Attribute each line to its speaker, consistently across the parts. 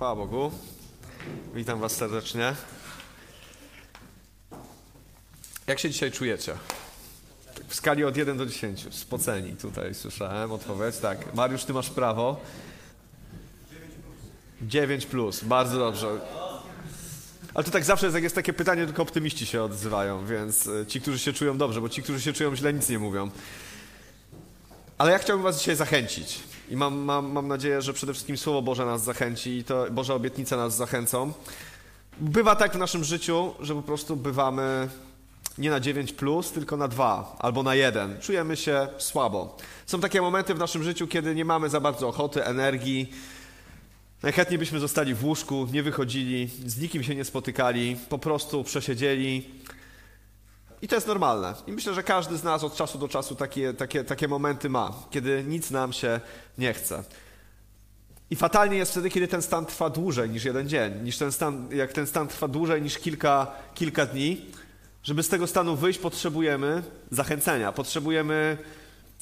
Speaker 1: Chwała Bogu. Witam Was serdecznie. Jak się dzisiaj czujecie? W skali od 1 do 10. Spoceni tutaj słyszałem odpowiedź. Tak. Mariusz, Ty masz prawo. 9 plus. Bardzo dobrze. Ale to tak zawsze jest, jak jest takie pytanie, tylko optymiści się odzywają, więc y, ci, którzy się czują dobrze, bo ci, którzy się czują źle, nic nie mówią. Ale ja chciałbym Was dzisiaj zachęcić. I mam, mam, mam nadzieję, że przede wszystkim Słowo Boże nas zachęci i to Boże obietnice nas zachęcą. Bywa tak w naszym życiu, że po prostu bywamy nie na 9, plus, tylko na 2 albo na 1. Czujemy się słabo. Są takie momenty w naszym życiu, kiedy nie mamy za bardzo ochoty, energii. Najchętniej byśmy zostali w łóżku, nie wychodzili, z nikim się nie spotykali, po prostu przesiedzieli i to jest normalne. I myślę, że każdy z nas od czasu do czasu takie, takie, takie momenty ma, kiedy nic nam się nie chce. I fatalnie jest wtedy, kiedy ten stan trwa dłużej niż jeden dzień, niż ten stan, jak ten stan trwa dłużej niż kilka, kilka dni. Żeby z tego stanu wyjść, potrzebujemy zachęcenia, potrzebujemy,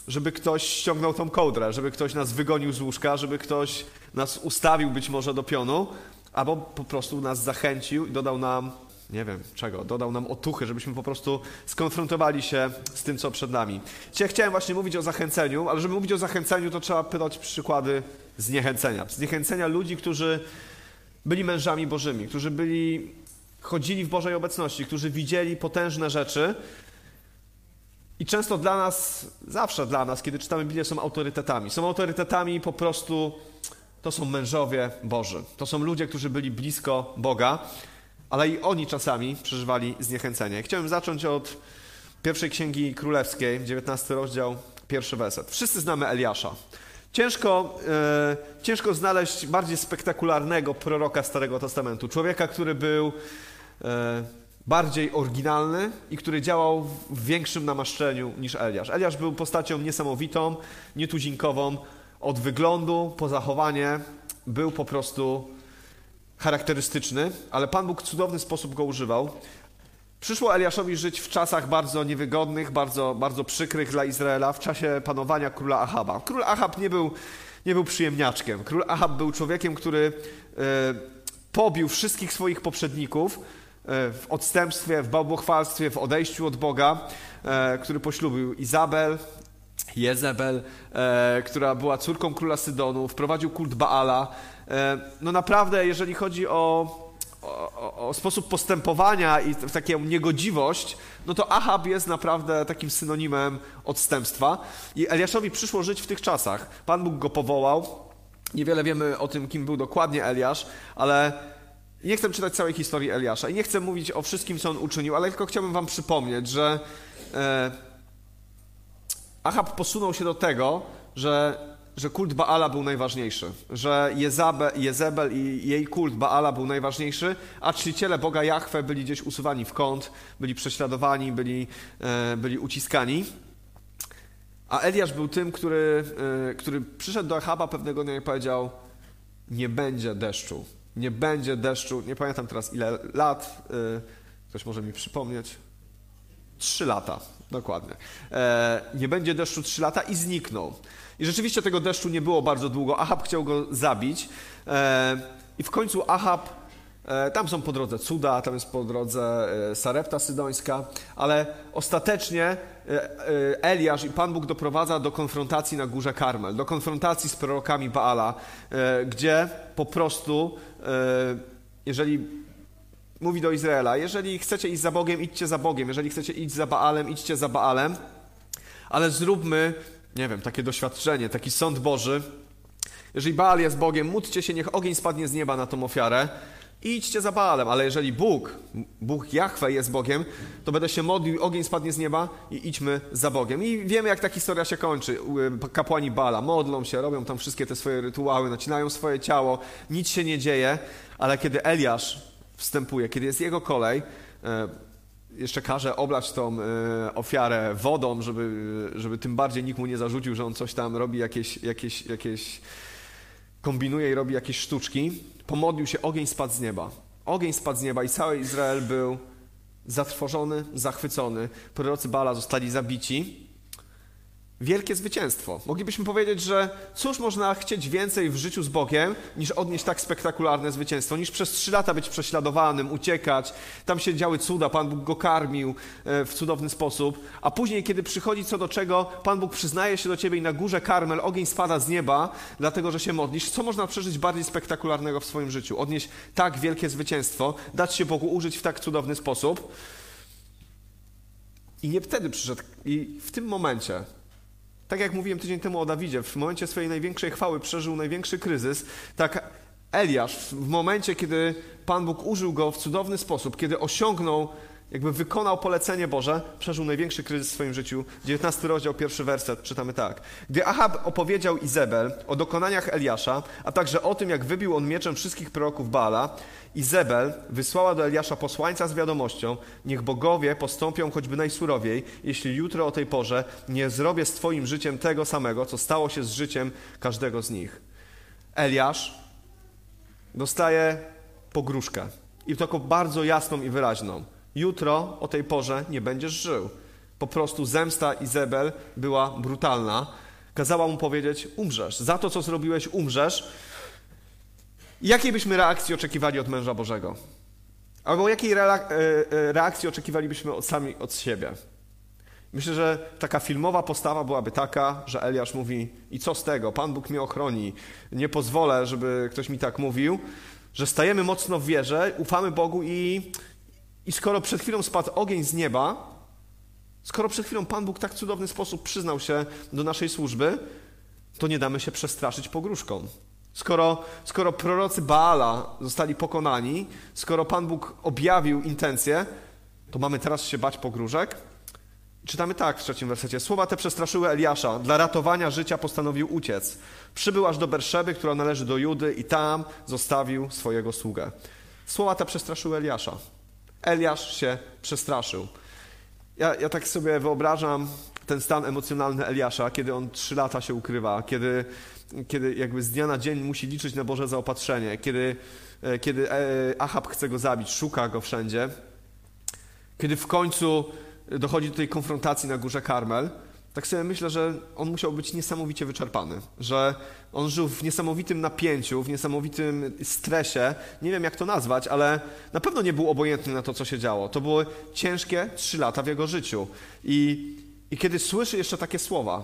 Speaker 1: żeby ktoś ściągnął tą kołdrę, żeby ktoś nas wygonił z łóżka, żeby ktoś nas ustawił być może do pionu, albo po prostu nas zachęcił i dodał nam nie wiem czego, dodał nam otuchy, żebyśmy po prostu skonfrontowali się z tym, co przed nami. Dzisiaj chciałem właśnie mówić o zachęceniu, ale żeby mówić o zachęceniu, to trzeba podać przykłady zniechęcenia. Zniechęcenia ludzi, którzy byli mężami bożymi, którzy byli, chodzili w Bożej obecności, którzy widzieli potężne rzeczy. I często dla nas, zawsze dla nas, kiedy czytamy Biblię, są autorytetami. Są autorytetami po prostu, to są mężowie Boży. To są ludzie, którzy byli blisko Boga ale i oni czasami przeżywali zniechęcenie. Chciałem zacząć od pierwszej księgi królewskiej, 19 rozdział, pierwszy werset. Wszyscy znamy Eliasza. Ciężko, e, ciężko znaleźć bardziej spektakularnego proroka Starego Testamentu. Człowieka, który był e, bardziej oryginalny i który działał w większym namaszczeniu niż Eliasz. Eliasz był postacią niesamowitą, nietuzinkową. Od wyglądu po zachowanie był po prostu charakterystyczny, ale Pan Bóg w cudowny sposób go używał. Przyszło Eliaszowi żyć w czasach bardzo niewygodnych, bardzo, bardzo przykrych dla Izraela, w czasie panowania króla Ahaba. Król Ahab nie był, nie był przyjemniaczkiem. Król Ahab był człowiekiem, który e, pobił wszystkich swoich poprzedników e, w odstępstwie, w bałwochwalstwie, w odejściu od Boga, e, który poślubił Izabel, Jezebel, która była córką króla Sydonu, wprowadził kult Baala, no naprawdę, jeżeli chodzi o, o, o, sposób postępowania i taką niegodziwość, no to Ahab jest naprawdę takim synonimem odstępstwa. I Eliaszowi przyszło żyć w tych czasach. Pan Bóg go powołał. Niewiele wiemy o tym, kim był dokładnie Eliasz, ale nie chcę czytać całej historii Eliasza i nie chcę mówić o wszystkim, co on uczynił, ale tylko chciałbym wam przypomnieć, że e, Ahab posunął się do tego, że że kult Baala był najważniejszy, że Jezabel, Jezebel i jej kult Baala był najważniejszy, a czciciele Boga Jahwe byli gdzieś usuwani w kąt, byli prześladowani, byli, e, byli uciskani. A Eliasz był tym, który, e, który przyszedł do Achaba pewnego dnia i powiedział: Nie będzie deszczu, nie będzie deszczu. Nie pamiętam teraz ile lat, e, ktoś może mi przypomnieć. Trzy lata, dokładnie. Nie będzie deszczu trzy lata i zniknął. I rzeczywiście tego deszczu nie było bardzo długo. Ahab chciał go zabić. E, I w końcu Ahab, e, tam są po drodze cuda, tam jest po drodze e, Sarepta Sydońska, ale ostatecznie Eliasz i Pan Bóg doprowadza do konfrontacji na górze Karmel, do konfrontacji z prorokami Baala, gdzie po prostu, jeżeli mówi do Izraela, jeżeli chcecie iść za Bogiem, idźcie za Bogiem, jeżeli chcecie iść za Baalem, idźcie za Baalem, ale zróbmy nie wiem, takie doświadczenie, taki sąd Boży. Jeżeli Baal jest Bogiem, módlcie się, niech ogień spadnie z nieba na tą ofiarę i idźcie za Baalem, ale jeżeli Bóg, Bóg Jahwe jest Bogiem, to będę się modlił, ogień spadnie z nieba i idźmy za Bogiem. I wiemy, jak ta historia się kończy. Kapłani Bala modlą się, robią tam wszystkie te swoje rytuały, nacinają swoje ciało, nic się nie dzieje, ale kiedy Eliasz wstępuje, kiedy jest jego kolej, e, jeszcze każe oblać tą e, ofiarę wodą, żeby, żeby tym bardziej nikt mu nie zarzucił, że on coś tam robi, jakieś, jakieś, jakieś kombinuje i robi jakieś sztuczki. Pomodlił się, ogień spadł z nieba. Ogień spadł z nieba i cały Izrael był zatrwożony, zachwycony. Prorocy Bala zostali zabici. Wielkie zwycięstwo. Moglibyśmy powiedzieć, że cóż można chcieć więcej w życiu z Bogiem, niż odnieść tak spektakularne zwycięstwo, niż przez trzy lata być prześladowanym, uciekać. Tam się działy cuda, Pan Bóg go karmił e, w cudowny sposób, a później, kiedy przychodzi co do czego, Pan Bóg przyznaje się do ciebie i na górze Karmel ogień spada z nieba, dlatego że się modlisz. Co można przeżyć bardziej spektakularnego w swoim życiu? Odnieść tak wielkie zwycięstwo, dać się Bogu użyć w tak cudowny sposób. I nie wtedy przyszedł, i w tym momencie tak jak mówiłem tydzień temu o Dawidzie, w momencie swojej największej chwały przeżył największy kryzys, tak Eliasz w momencie, kiedy Pan Bóg użył go w cudowny sposób, kiedy osiągnął, jakby wykonał polecenie Boże, przeżył największy kryzys w swoim życiu. 19 rozdział, pierwszy werset, czytamy tak. Gdy Ahab opowiedział Izebel o dokonaniach Eliasza, a także o tym, jak wybił on mieczem wszystkich proroków Baala, Izebel wysłała do Eliasza posłańca z wiadomością: Niech bogowie postąpią choćby najsurowiej, jeśli jutro o tej porze nie zrobię z Twoim życiem tego samego, co stało się z życiem każdego z nich. Eliasz dostaje pogróżkę i taką bardzo jasną i wyraźną. Jutro o tej porze nie będziesz żył. Po prostu zemsta Izebel była brutalna. Kazała mu powiedzieć: Umrzesz. Za to, co zrobiłeś, umrzesz. Jakiej byśmy reakcji oczekiwali od męża Bożego? Albo jakiej e, e, reakcji oczekiwalibyśmy sami od siebie? Myślę, że taka filmowa postawa byłaby taka, że Eliasz mówi: I co z tego? Pan Bóg mnie ochroni. Nie pozwolę, żeby ktoś mi tak mówił, że stajemy mocno w wierze, ufamy Bogu i, i skoro przed chwilą spadł ogień z nieba, skoro przed chwilą Pan Bóg tak cudowny sposób przyznał się do naszej służby, to nie damy się przestraszyć pogróżką. Skoro, skoro prorocy Baala zostali pokonani, skoro Pan Bóg objawił intencje, to mamy teraz się bać pogróżek? Czytamy tak w trzecim wersecie. Słowa te przestraszyły Eliasza. Dla ratowania życia postanowił uciec. Przybył aż do Berszeby, która należy do Judy i tam zostawił swojego sługę. Słowa te przestraszyły Eliasza. Eliasz się przestraszył. Ja, ja tak sobie wyobrażam ten stan emocjonalny Eliasza, kiedy on trzy lata się ukrywa, kiedy kiedy jakby z dnia na dzień musi liczyć na Boże zaopatrzenie, kiedy, e, kiedy e, Ahab chce go zabić, szuka go wszędzie, kiedy w końcu dochodzi do tej konfrontacji na górze Karmel, tak sobie myślę, że on musiał być niesamowicie wyczerpany, że on żył w niesamowitym napięciu, w niesamowitym stresie. Nie wiem, jak to nazwać, ale na pewno nie był obojętny na to, co się działo. To były ciężkie trzy lata w jego życiu. I, i kiedy słyszy jeszcze takie słowa,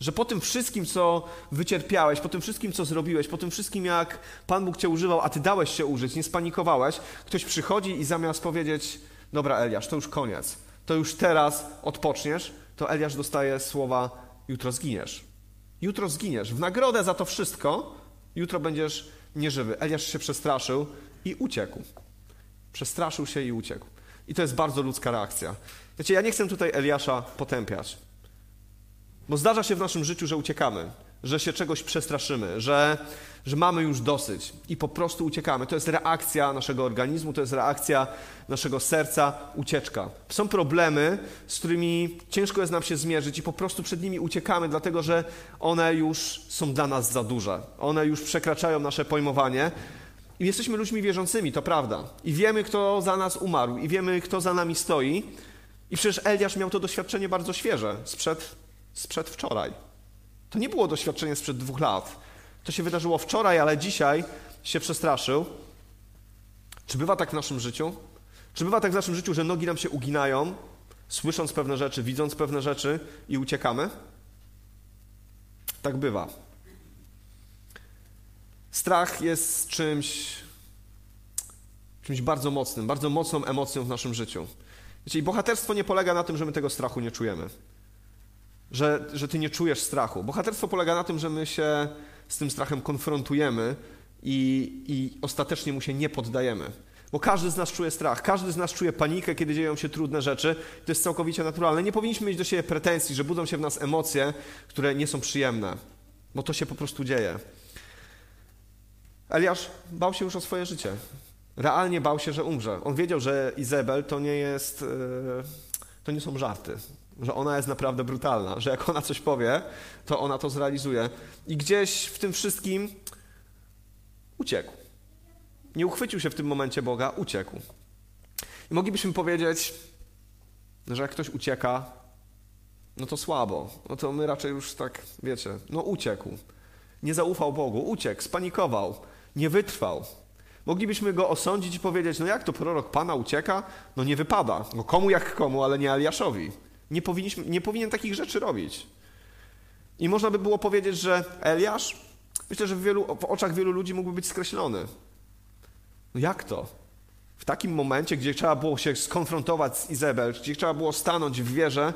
Speaker 1: że po tym wszystkim, co wycierpiałeś, po tym wszystkim, co zrobiłeś, po tym wszystkim, jak Pan Bóg cię używał, a ty dałeś się użyć, nie spanikowałeś, ktoś przychodzi i zamiast powiedzieć: Dobra, Eliasz, to już koniec, to już teraz odpoczniesz, to Eliasz dostaje słowa: Jutro zginiesz. Jutro zginiesz. W nagrodę za to wszystko, jutro będziesz nieżywy. Eliasz się przestraszył i uciekł. Przestraszył się i uciekł. I to jest bardzo ludzka reakcja. Wiecie, ja nie chcę tutaj Eliasza potępiać. Bo zdarza się w naszym życiu, że uciekamy, że się czegoś przestraszymy, że, że mamy już dosyć i po prostu uciekamy. To jest reakcja naszego organizmu, to jest reakcja naszego serca, ucieczka. Są problemy, z którymi ciężko jest nam się zmierzyć i po prostu przed nimi uciekamy, dlatego że one już są dla nas za duże. One już przekraczają nasze pojmowanie. I jesteśmy ludźmi wierzącymi, to prawda. I wiemy, kto za nas umarł, i wiemy, kto za nami stoi. I przecież Eliasz miał to doświadczenie bardzo świeże, sprzed sprzed wczoraj. To nie było doświadczenie sprzed dwóch lat. To się wydarzyło wczoraj, ale dzisiaj się przestraszył. Czy bywa tak w naszym życiu? Czy bywa tak w naszym życiu, że nogi nam się uginają, słysząc pewne rzeczy, widząc pewne rzeczy i uciekamy? Tak bywa. Strach jest czymś, czymś bardzo mocnym, bardzo mocną emocją w naszym życiu. Wiecie, i bohaterstwo nie polega na tym, że my tego strachu nie czujemy że, że ty nie czujesz strachu. Bohaterstwo polega na tym, że my się z tym strachem konfrontujemy i, i ostatecznie mu się nie poddajemy. Bo każdy z nas czuje strach, każdy z nas czuje panikę, kiedy dzieją się trudne rzeczy. To jest całkowicie naturalne. Nie powinniśmy mieć do siebie pretensji, że budzą się w nas emocje, które nie są przyjemne, bo to się po prostu dzieje. Eliasz bał się już o swoje życie. Realnie bał się, że umrze. On wiedział, że Izabel to nie jest, e, to nie są żarty że ona jest naprawdę brutalna, że jak ona coś powie, to ona to zrealizuje. I gdzieś w tym wszystkim uciekł. Nie uchwycił się w tym momencie Boga, uciekł. I moglibyśmy powiedzieć, że jak ktoś ucieka, no to słabo. No to my raczej już tak, wiecie, no uciekł. Nie zaufał Bogu, uciekł, spanikował, nie wytrwał. Moglibyśmy go osądzić i powiedzieć, no jak to prorok Pana ucieka? No nie wypada. No komu jak komu, ale nie Eliaszowi. Nie, powinniśmy, nie powinien takich rzeczy robić. I można by było powiedzieć, że Eliasz, myślę, że w, wielu, w oczach wielu ludzi mógłby być skreślony. No jak to? W takim momencie, gdzie trzeba było się skonfrontować z Izabel, gdzie trzeba było stanąć w wierze,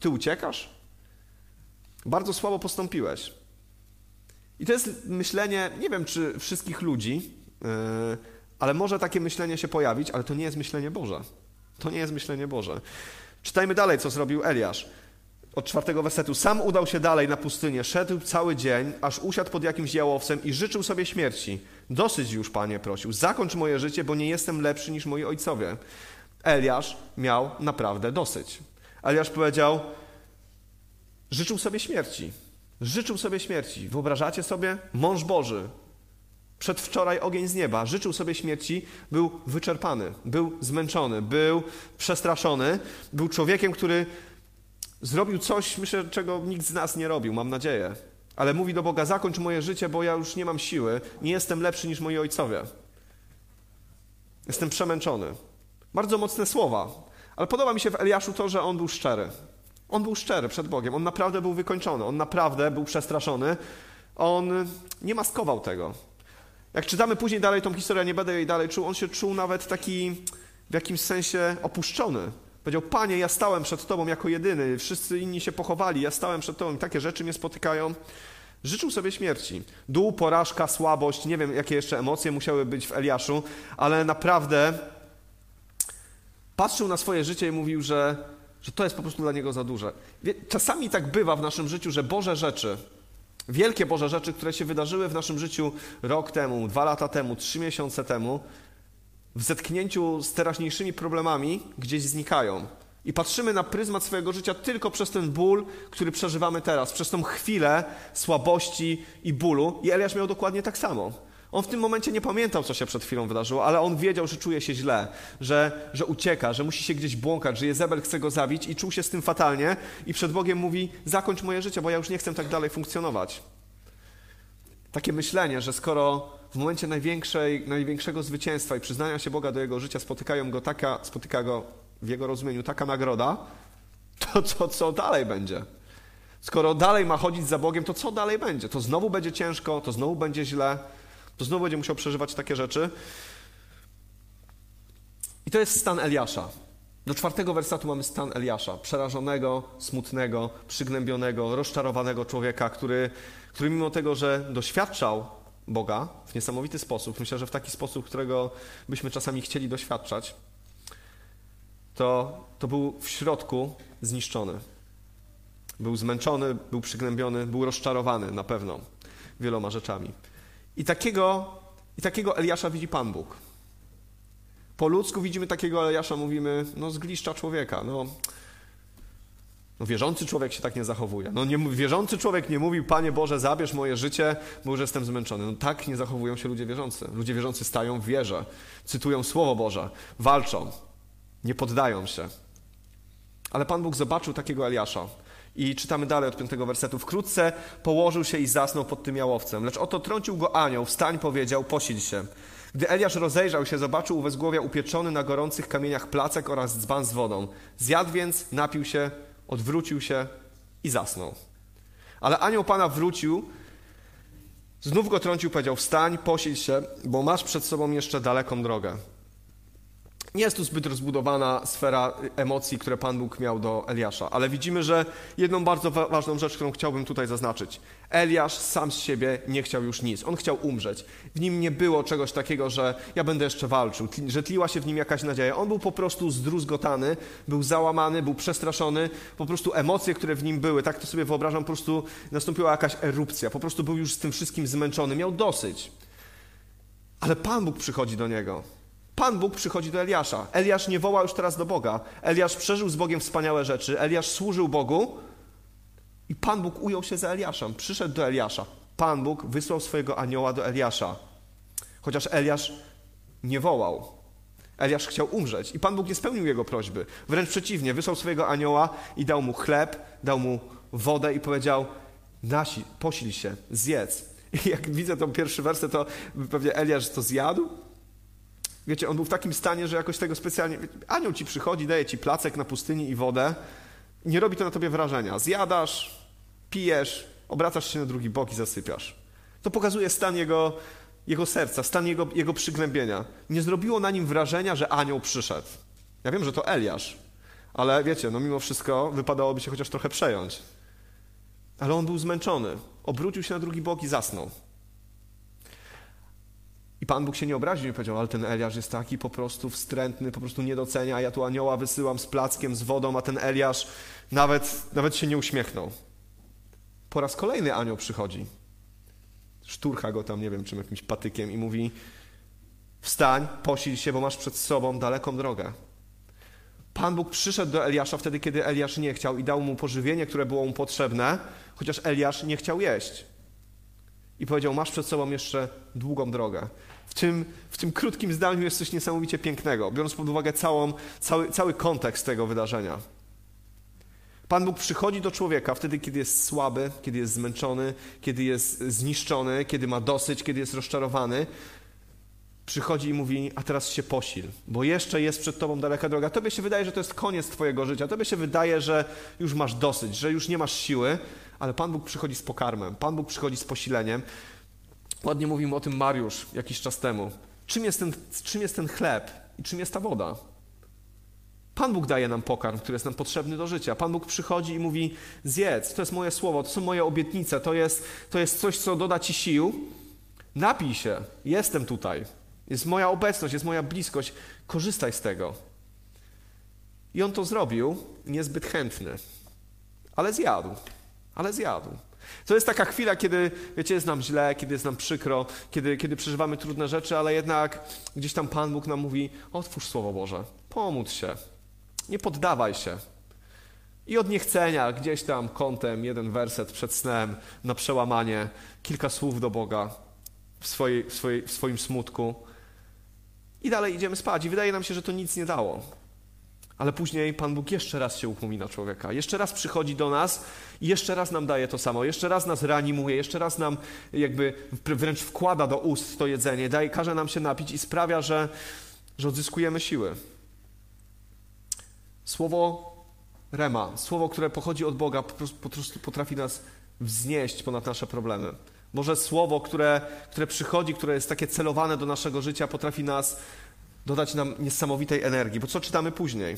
Speaker 1: ty uciekasz? Bardzo słabo postąpiłeś. I to jest myślenie, nie wiem czy wszystkich ludzi, yy, ale może takie myślenie się pojawić, ale to nie jest myślenie Boże. To nie jest myślenie Boże. Czytajmy dalej, co zrobił Eliasz. Od czwartego wersetu. Sam udał się dalej na pustynię, szedł cały dzień, aż usiadł pod jakimś jałowcem i życzył sobie śmierci. Dosyć już, panie, prosił, zakończ moje życie, bo nie jestem lepszy niż moi ojcowie. Eliasz miał naprawdę dosyć. Eliasz powiedział, życzył sobie śmierci. Życzył sobie śmierci. Wyobrażacie sobie? Mąż Boży. Przedwczoraj ogień z nieba. Życzył sobie śmierci. Był wyczerpany, był zmęczony, był przestraszony. Był człowiekiem, który zrobił coś, myślę, czego nikt z nas nie robił, mam nadzieję. Ale mówi do Boga: zakończ moje życie, bo ja już nie mam siły. Nie jestem lepszy niż moi ojcowie. Jestem przemęczony. Bardzo mocne słowa. Ale podoba mi się w Eliaszu to, że on był szczery. On był szczery przed Bogiem. On naprawdę był wykończony. On naprawdę był przestraszony. On nie maskował tego. Jak czytamy później dalej tą historię, nie będę jej dalej czuł, on się czuł nawet taki w jakimś sensie opuszczony. Powiedział, Panie, ja stałem przed Tobą jako jedyny, wszyscy inni się pochowali, ja stałem przed Tobą takie rzeczy mnie spotykają. Życzył sobie śmierci. Dół, porażka, słabość, nie wiem jakie jeszcze emocje musiały być w Eliaszu, ale naprawdę patrzył na swoje życie i mówił, że, że to jest po prostu dla niego za duże. Czasami tak bywa w naszym życiu, że Boże rzeczy, wielkie Boże rzeczy, które się wydarzyły w naszym życiu rok temu, dwa lata temu, trzy miesiące temu, w zetknięciu z teraźniejszymi problemami gdzieś znikają. I patrzymy na pryzmat swojego życia tylko przez ten ból, który przeżywamy teraz, przez tą chwilę słabości i bólu. I Eliasz miał dokładnie tak samo. On w tym momencie nie pamiętał, co się przed chwilą wydarzyło, ale on wiedział, że czuje się źle, że, że ucieka, że musi się gdzieś błąkać, że Jezebel chce go zabić i czuł się z tym fatalnie i przed Bogiem mówi, zakończ moje życie, bo ja już nie chcę tak dalej funkcjonować. Takie myślenie, że skoro w momencie największej, największego zwycięstwa i przyznania się Boga do jego życia spotykają go taka, spotyka go w jego rozumieniu taka nagroda, to co, co dalej będzie? Skoro dalej ma chodzić za Bogiem, to co dalej będzie? To znowu będzie ciężko, to znowu będzie źle, to znowu będzie musiał przeżywać takie rzeczy. I to jest stan Eliasza. Do czwartego wersatu mamy stan Eliasza, przerażonego, smutnego, przygnębionego, rozczarowanego człowieka, który, który mimo tego, że doświadczał Boga w niesamowity sposób, myślę, że w taki sposób, którego byśmy czasami chcieli doświadczać, to, to był w środku zniszczony. Był zmęczony, był przygnębiony, był rozczarowany na pewno wieloma rzeczami. I takiego, I takiego Eliasza widzi Pan Bóg. Po ludzku widzimy takiego Eliasza, mówimy, no zgliszcza człowieka, no, no wierzący człowiek się tak nie zachowuje. No nie, wierzący człowiek nie mówił, Panie Boże, zabierz moje życie, bo już jestem zmęczony. No tak nie zachowują się ludzie wierzący. Ludzie wierzący stają w wierze, cytują Słowo Boże, walczą, nie poddają się. Ale Pan Bóg zobaczył takiego Eliasza. I czytamy dalej od piątego wersetu. Wkrótce położył się i zasnął pod tym jałowcem. Lecz oto trącił go anioł, wstań, powiedział, posil się. Gdy Eliasz rozejrzał się, zobaczył u wezgłowia upieczony na gorących kamieniach placek oraz dzban z wodą. Zjadł więc, napił się, odwrócił się i zasnął. Ale anioł Pana wrócił, znów go trącił, powiedział, wstań, posil się, bo masz przed sobą jeszcze daleką drogę. Nie jest tu zbyt rozbudowana sfera emocji, które Pan Bóg miał do Eliasza, ale widzimy, że jedną bardzo wa ważną rzecz, którą chciałbym tutaj zaznaczyć. Eliasz sam z siebie nie chciał już nic. On chciał umrzeć. W nim nie było czegoś takiego, że ja będę jeszcze walczył, że tliła się w nim jakaś nadzieja. On był po prostu zdruzgotany, był załamany, był przestraszony. Po prostu emocje, które w nim były, tak to sobie wyobrażam, po prostu nastąpiła jakaś erupcja. Po prostu był już z tym wszystkim zmęczony, miał dosyć. Ale Pan Bóg przychodzi do niego. Pan Bóg przychodzi do Eliasza. Eliasz nie woła już teraz do Boga. Eliasz przeżył z Bogiem wspaniałe rzeczy. Eliasz służył Bogu i Pan Bóg ujął się za Eliaszem. Przyszedł do Eliasza. Pan Bóg wysłał swojego anioła do Eliasza. Chociaż Eliasz nie wołał. Eliasz chciał umrzeć i Pan Bóg nie spełnił jego prośby. Wręcz przeciwnie, wysłał swojego anioła i dał mu chleb, dał mu wodę i powiedział: Nasi, posil się, zjedz. I jak widzę ten pierwszy werset, to pewnie Eliasz to zjadł. Wiecie, on był w takim stanie, że jakoś tego specjalnie. Anioł ci przychodzi, daje ci placek na pustyni i wodę. Nie robi to na tobie wrażenia. Zjadasz, pijesz, obracasz się na drugi bok i zasypiasz. To pokazuje stan jego, jego serca, stan jego, jego przygnębienia. Nie zrobiło na nim wrażenia, że anioł przyszedł. Ja wiem, że to Eliasz, ale wiecie, no mimo wszystko wypadałoby się chociaż trochę przejąć. Ale on był zmęczony. Obrócił się na drugi bok i zasnął. I Pan Bóg się nie obraził i powiedział, ale ten Eliasz jest taki po prostu wstrętny, po prostu nie docenia, a ja tu anioła wysyłam z plackiem, z wodą, a ten Eliasz nawet, nawet się nie uśmiechnął. Po raz kolejny anioł przychodzi. Szturcha go tam, nie wiem, czym jakimś patykiem i mówi wstań, posil się, bo masz przed sobą daleką drogę. Pan Bóg przyszedł do Eliasza wtedy, kiedy Eliasz nie chciał i dał mu pożywienie, które było mu potrzebne, chociaż Eliasz nie chciał jeść. I powiedział, masz przed sobą jeszcze długą drogę. W tym, w tym krótkim zdaniu jest coś niesamowicie pięknego, biorąc pod uwagę całą, cały, cały kontekst tego wydarzenia. Pan Bóg przychodzi do człowieka wtedy, kiedy jest słaby, kiedy jest zmęczony, kiedy jest zniszczony, kiedy ma dosyć, kiedy jest rozczarowany. Przychodzi i mówi, a teraz się posil, bo jeszcze jest przed tobą daleka droga. Tobie się wydaje, że to jest koniec twojego życia. Tobie się wydaje, że już masz dosyć, że już nie masz siły, ale Pan Bóg przychodzi z pokarmem, Pan Bóg przychodzi z posileniem. Ładnie mówił o tym Mariusz jakiś czas temu. Czym jest ten, czym jest ten chleb i czym jest ta woda? Pan Bóg daje nam pokarm, który jest nam potrzebny do życia. Pan Bóg przychodzi i mówi: Zjedz, to jest moje słowo, to są moje obietnice, to jest, to jest coś, co doda ci sił. Napij się, jestem tutaj. Jest moja obecność, jest moja bliskość. Korzystaj z tego. I on to zrobił, niezbyt chętny, ale zjadł. Ale zjadł. To jest taka chwila, kiedy, wiecie, jest nam źle, kiedy jest nam przykro, kiedy, kiedy przeżywamy trudne rzeczy, ale jednak gdzieś tam Pan Bóg nam mówi: otwórz Słowo Boże, pomódl się, nie poddawaj się. I od niechcenia, gdzieś tam kątem, jeden werset przed snem, na przełamanie, kilka słów do Boga w, swojej, w, swojej, w swoim smutku. I dalej idziemy spać. I wydaje nam się, że to nic nie dało. Ale później Pan Bóg jeszcze raz się upomina człowieka. Jeszcze raz przychodzi do nas i jeszcze raz nam daje to samo. Jeszcze raz nas reanimuje, jeszcze raz nam jakby wręcz wkłada do ust to jedzenie, daje, każe nam się napić i sprawia, że, że odzyskujemy siły. Słowo rema, słowo, które pochodzi od Boga, po prostu potrafi nas wznieść ponad nasze problemy. Może słowo, które, które przychodzi, które jest takie celowane do naszego życia, potrafi nas dodać nam niesamowitej energii. Bo co czytamy później?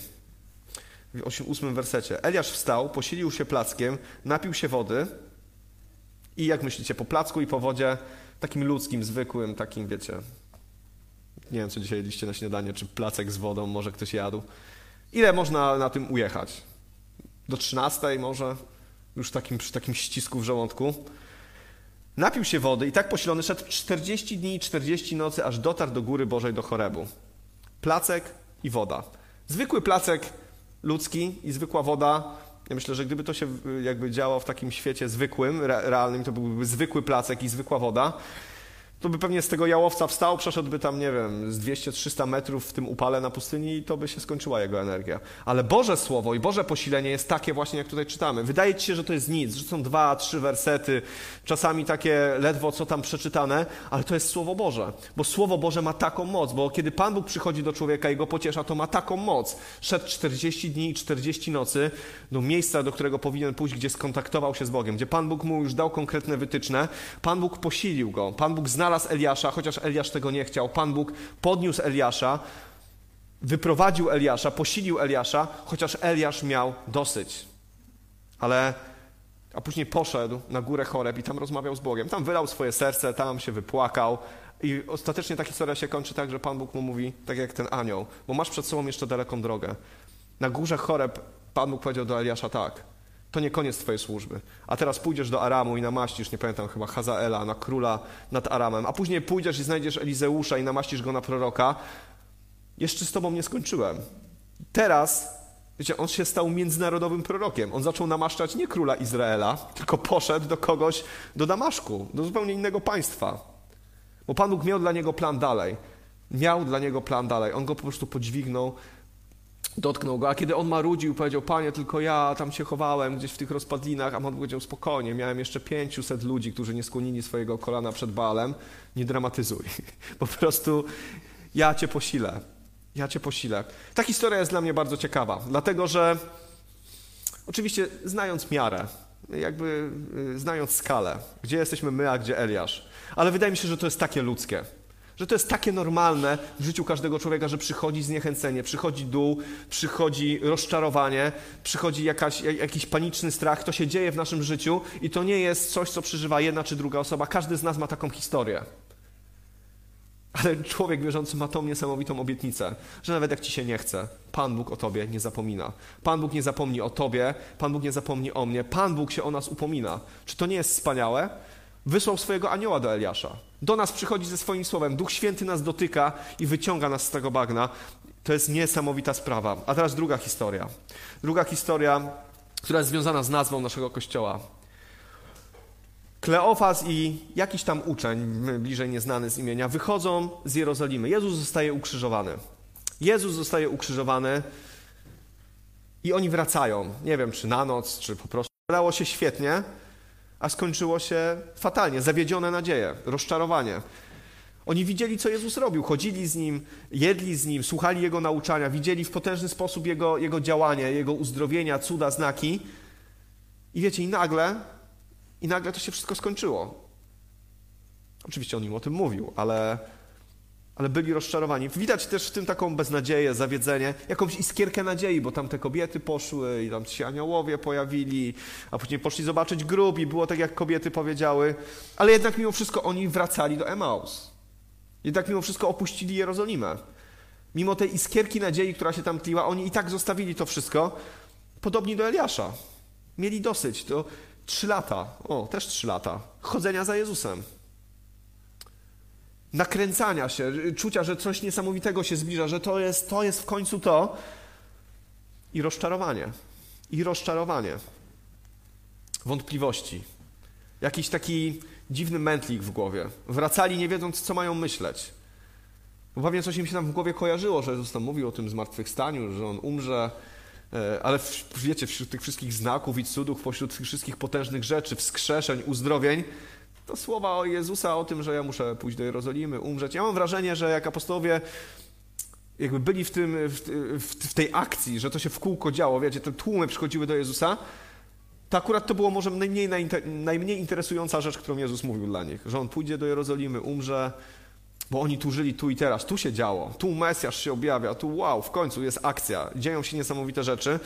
Speaker 1: W ósmym wersecie. Eliasz wstał, posilił się plackiem, napił się wody i jak myślicie, po placku i po wodzie, takim ludzkim, zwykłym, takim, wiecie, nie wiem, co dzisiaj jedliście na śniadanie, czy placek z wodą, może ktoś jadł. Ile można na tym ujechać? Do 13 może? Już takim, przy takim ścisku w żołądku. Napił się wody i tak posilony szedł 40 dni i 40 nocy, aż dotarł do góry Bożej do Chorebu. Placek i woda. Zwykły placek ludzki i zwykła woda. Ja myślę, że gdyby to się jakby działo w takim świecie zwykłym, realnym, to byłby zwykły placek i zwykła woda to by pewnie z tego jałowca wstał, przeszedłby tam, nie wiem, z 200-300 metrów w tym upale na pustyni i to by się skończyła jego energia. Ale Boże Słowo i Boże posilenie jest takie właśnie, jak tutaj czytamy. Wydaje ci się, że to jest nic, że są dwa, trzy wersety, czasami takie ledwo co tam przeczytane, ale to jest Słowo Boże. Bo Słowo Boże ma taką moc, bo kiedy Pan Bóg przychodzi do człowieka i go pociesza, to ma taką moc. Szedł 40 dni i 40 nocy do miejsca, do którego powinien pójść, gdzie skontaktował się z Bogiem, gdzie Pan Bóg mu już dał konkretne wytyczne. Pan Bóg posilił go, Pan Bóg znalazł znalazł Eliasza, chociaż Eliasz tego nie chciał. Pan Bóg podniósł Eliasza, wyprowadził Eliasza, posilił Eliasza, chociaż Eliasz miał dosyć. Ale a później poszedł na górę Choreb i tam rozmawiał z Bogiem. Tam wylał swoje serce, tam się wypłakał. I ostatecznie ta historia się kończy tak, że Pan Bóg mu mówi, tak jak ten anioł, bo masz przed sobą jeszcze daleką drogę. Na górze Choreb Pan Bóg powiedział do Eliasza tak, to nie koniec twojej służby. A teraz pójdziesz do Aramu i namaścisz, nie pamiętam, chyba Hazaela, na króla nad Aramem. A później pójdziesz i znajdziesz Elizeusza i namaścisz go na proroka. Jeszcze z tobą nie skończyłem. Teraz, wiecie, on się stał międzynarodowym prorokiem. On zaczął namaszczać nie króla Izraela, tylko poszedł do kogoś, do Damaszku, do zupełnie innego państwa. Bo Pan Bóg miał dla niego plan dalej. Miał dla niego plan dalej. On go po prostu podźwignął, dotknął go. A kiedy on marudził, powiedział, panie, tylko ja tam się chowałem gdzieś w tych rozpadlinach, a on powiedział, spokojnie, miałem jeszcze 500 ludzi, którzy nie skłonili swojego kolana przed Baalem. Nie dramatyzuj. Po prostu ja cię posilę. Ja cię posilę. Ta historia jest dla mnie bardzo ciekawa, dlatego że oczywiście znając miarę, jakby y, znając skalę, gdzie jesteśmy my, a gdzie Eliasz, ale wydaje mi się, że to jest takie ludzkie. Że to jest takie normalne w życiu każdego człowieka, że przychodzi zniechęcenie, przychodzi dół, przychodzi rozczarowanie, przychodzi jakaś, jakiś paniczny strach. To się dzieje w naszym życiu i to nie jest coś, co przeżywa jedna czy druga osoba. Każdy z nas ma taką historię. Ale człowiek wierzący ma tą niesamowitą obietnicę, że nawet jak ci się nie chce, Pan Bóg o tobie nie zapomina. Pan Bóg nie zapomni o tobie, Pan Bóg nie zapomni o mnie, Pan Bóg się o nas upomina. Czy to nie jest wspaniałe? Wysłał swojego anioła do Eliasza. Do nas przychodzi ze swoim słowem. Duch Święty nas dotyka i wyciąga nas z tego bagna. To jest niesamowita sprawa. A teraz druga historia. Druga historia, która jest związana z nazwą naszego kościoła. Kleofas i jakiś tam uczeń, bliżej nieznany z imienia, wychodzą z Jerozolimy. Jezus zostaje ukrzyżowany. Jezus zostaje ukrzyżowany i oni wracają. Nie wiem, czy na noc, czy po prostu. Dało się świetnie, a skończyło się fatalnie. Zawiedzione nadzieje, rozczarowanie. Oni widzieli, co Jezus robił, chodzili z Nim, jedli z Nim, słuchali Jego nauczania, widzieli w potężny sposób Jego, jego działanie, Jego uzdrowienia, cuda, znaki. I wiecie, i nagle i nagle to się wszystko skończyło. Oczywiście on im o tym mówił, ale, ale byli rozczarowani. Widać też w tym taką beznadzieję, zawiedzenie, jakąś iskierkę nadziei, bo tam te kobiety poszły i tam ci aniołowie pojawili, a później poszli zobaczyć grób i było tak, jak kobiety powiedziały. Ale jednak mimo wszystko oni wracali do Emaus. Jednak mimo wszystko opuścili Jerozolimę. Mimo tej iskierki nadziei, która się tam tliła, oni i tak zostawili to wszystko, podobni do Eliasza. Mieli dosyć. To Trzy lata, o, też trzy lata, chodzenia za Jezusem. Nakręcania się, czucia, że coś niesamowitego się zbliża, że to jest, to jest w końcu to. I rozczarowanie. I rozczarowanie. Wątpliwości. Jakiś taki dziwny mętlik w głowie. Wracali nie wiedząc, co mają myśleć. Bo pewnie coś im się tam w głowie kojarzyło, że Jezus tam mówił o tym zmartwychwstaniu, że On umrze, E, ale wiecie, wśród tych wszystkich znaków i cudów, pośród tych wszystkich potężnych rzeczy, wskrzeszeń, uzdrowień, to słowa o Jezusa o tym, że ja muszę pójść do Jerozolimy, umrzeć. Ja mam wrażenie, że jak apostołowie jakby byli w, tym, w, w tej akcji, że to się w kółko działo, wiecie, te tłumy przychodziły do Jezusa, to akurat to było może najmniej, najmniej interesująca rzecz, którą Jezus mówił dla nich, że On pójdzie do Jerozolimy, umrze, bo oni tu żyli tu i teraz, tu się działo, tu Mesjasz się objawia, tu wow, w końcu jest akcja, dzieją się niesamowite rzeczy.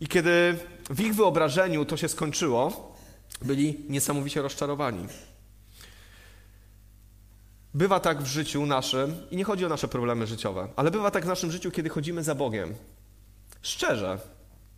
Speaker 1: I kiedy w ich wyobrażeniu to się skończyło, byli niesamowicie rozczarowani. Bywa tak w życiu naszym, i nie chodzi o nasze problemy życiowe, ale bywa tak w naszym życiu, kiedy chodzimy za Bogiem. Szczerze,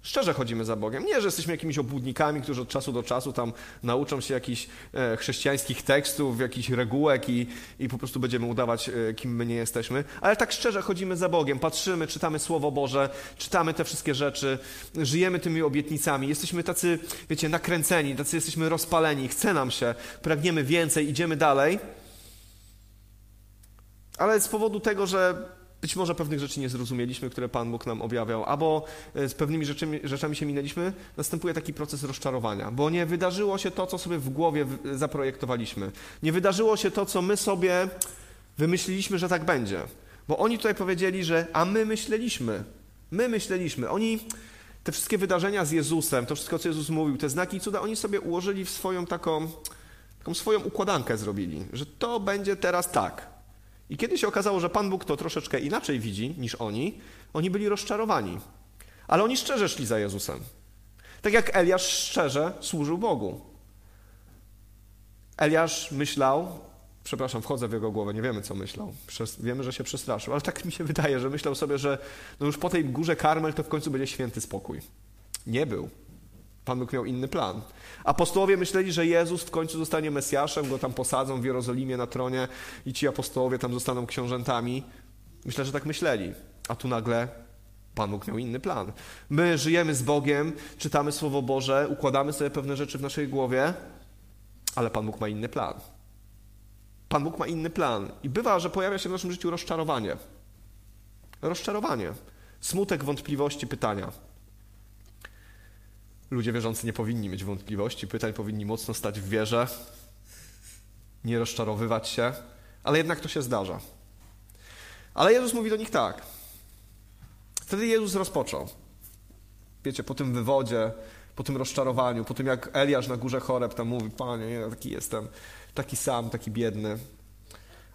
Speaker 1: Szczerze chodzimy za Bogiem. Nie, że jesteśmy jakimiś obłudnikami, którzy od czasu do czasu tam nauczą się jakichś e, chrześcijańskich tekstów, jakichś regułek i, i po prostu będziemy udawać, e, kim my nie jesteśmy. Ale tak szczerze chodzimy za Bogiem, patrzymy, czytamy Słowo Boże, czytamy te wszystkie rzeczy, żyjemy tymi obietnicami. Jesteśmy tacy, wiecie, nakręceni, tacy jesteśmy rozpaleni, chce nam się, pragniemy więcej, idziemy dalej. Ale z powodu tego, że być może pewnych rzeczy nie zrozumieliśmy, które Pan Bóg nam objawiał, albo e, z pewnymi rzeczami, się minęliśmy, następuje taki proces rozczarowania, bo nie wydarzyło się to, co sobie w głowie zaprojektowaliśmy. Nie wydarzyło się to, co my sobie wymyśliliśmy, że tak będzie. Bo oni tutaj powiedzieli, że a my myśleliśmy. My myśleliśmy. Oni te wszystkie wydarzenia z Jezusem, to wszystko, co Jezus mówił, te znaki i cuda, oni sobie ułożyli w swoją taką, taką swoją układankę zrobili, że to będzie teraz tak. I kiedy się okazało, że Pan Bóg to troszeczkę inaczej widzi niż oni, oni byli rozczarowani. Ale oni szczerze szli za Jezusem. Tak jak Eliasz szczerze służył Bogu. Eliasz myślał, przepraszam, wchodzę w jego głowę, nie wiemy co myślał. wiemy, że się przestraszył, ale tak mi się wydaje, że myślał sobie, że no już po tej górze Karmel to w końcu będzie święty spokój. Nie był. Pan Bóg miał inny plan. Apostołowie myśleli, że Jezus w końcu zostanie Mesjaszem, go tam posadzą w Jerozolimie na tronie i ci apostołowie tam zostaną książętami. Myślę, że tak myśleli. A tu nagle Pan Bóg miał inny plan. My żyjemy z Bogiem, czytamy Słowo Boże, układamy sobie pewne rzeczy w naszej głowie, ale Pan Bóg ma inny plan. Pan Bóg ma inny plan. I bywa, że pojawia się w naszym życiu rozczarowanie. Rozczarowanie. Smutek, wątpliwości, pytania. Ludzie wierzący nie powinni mieć wątpliwości, pytań, powinni mocno stać w wierze, nie rozczarowywać się, ale jednak to się zdarza. Ale Jezus mówi do nich tak. Wtedy Jezus rozpoczął. Wiecie, po tym wywodzie, po tym rozczarowaniu, po tym jak Eliasz na górze choreb tam mówi, panie, ja taki jestem, taki sam, taki biedny.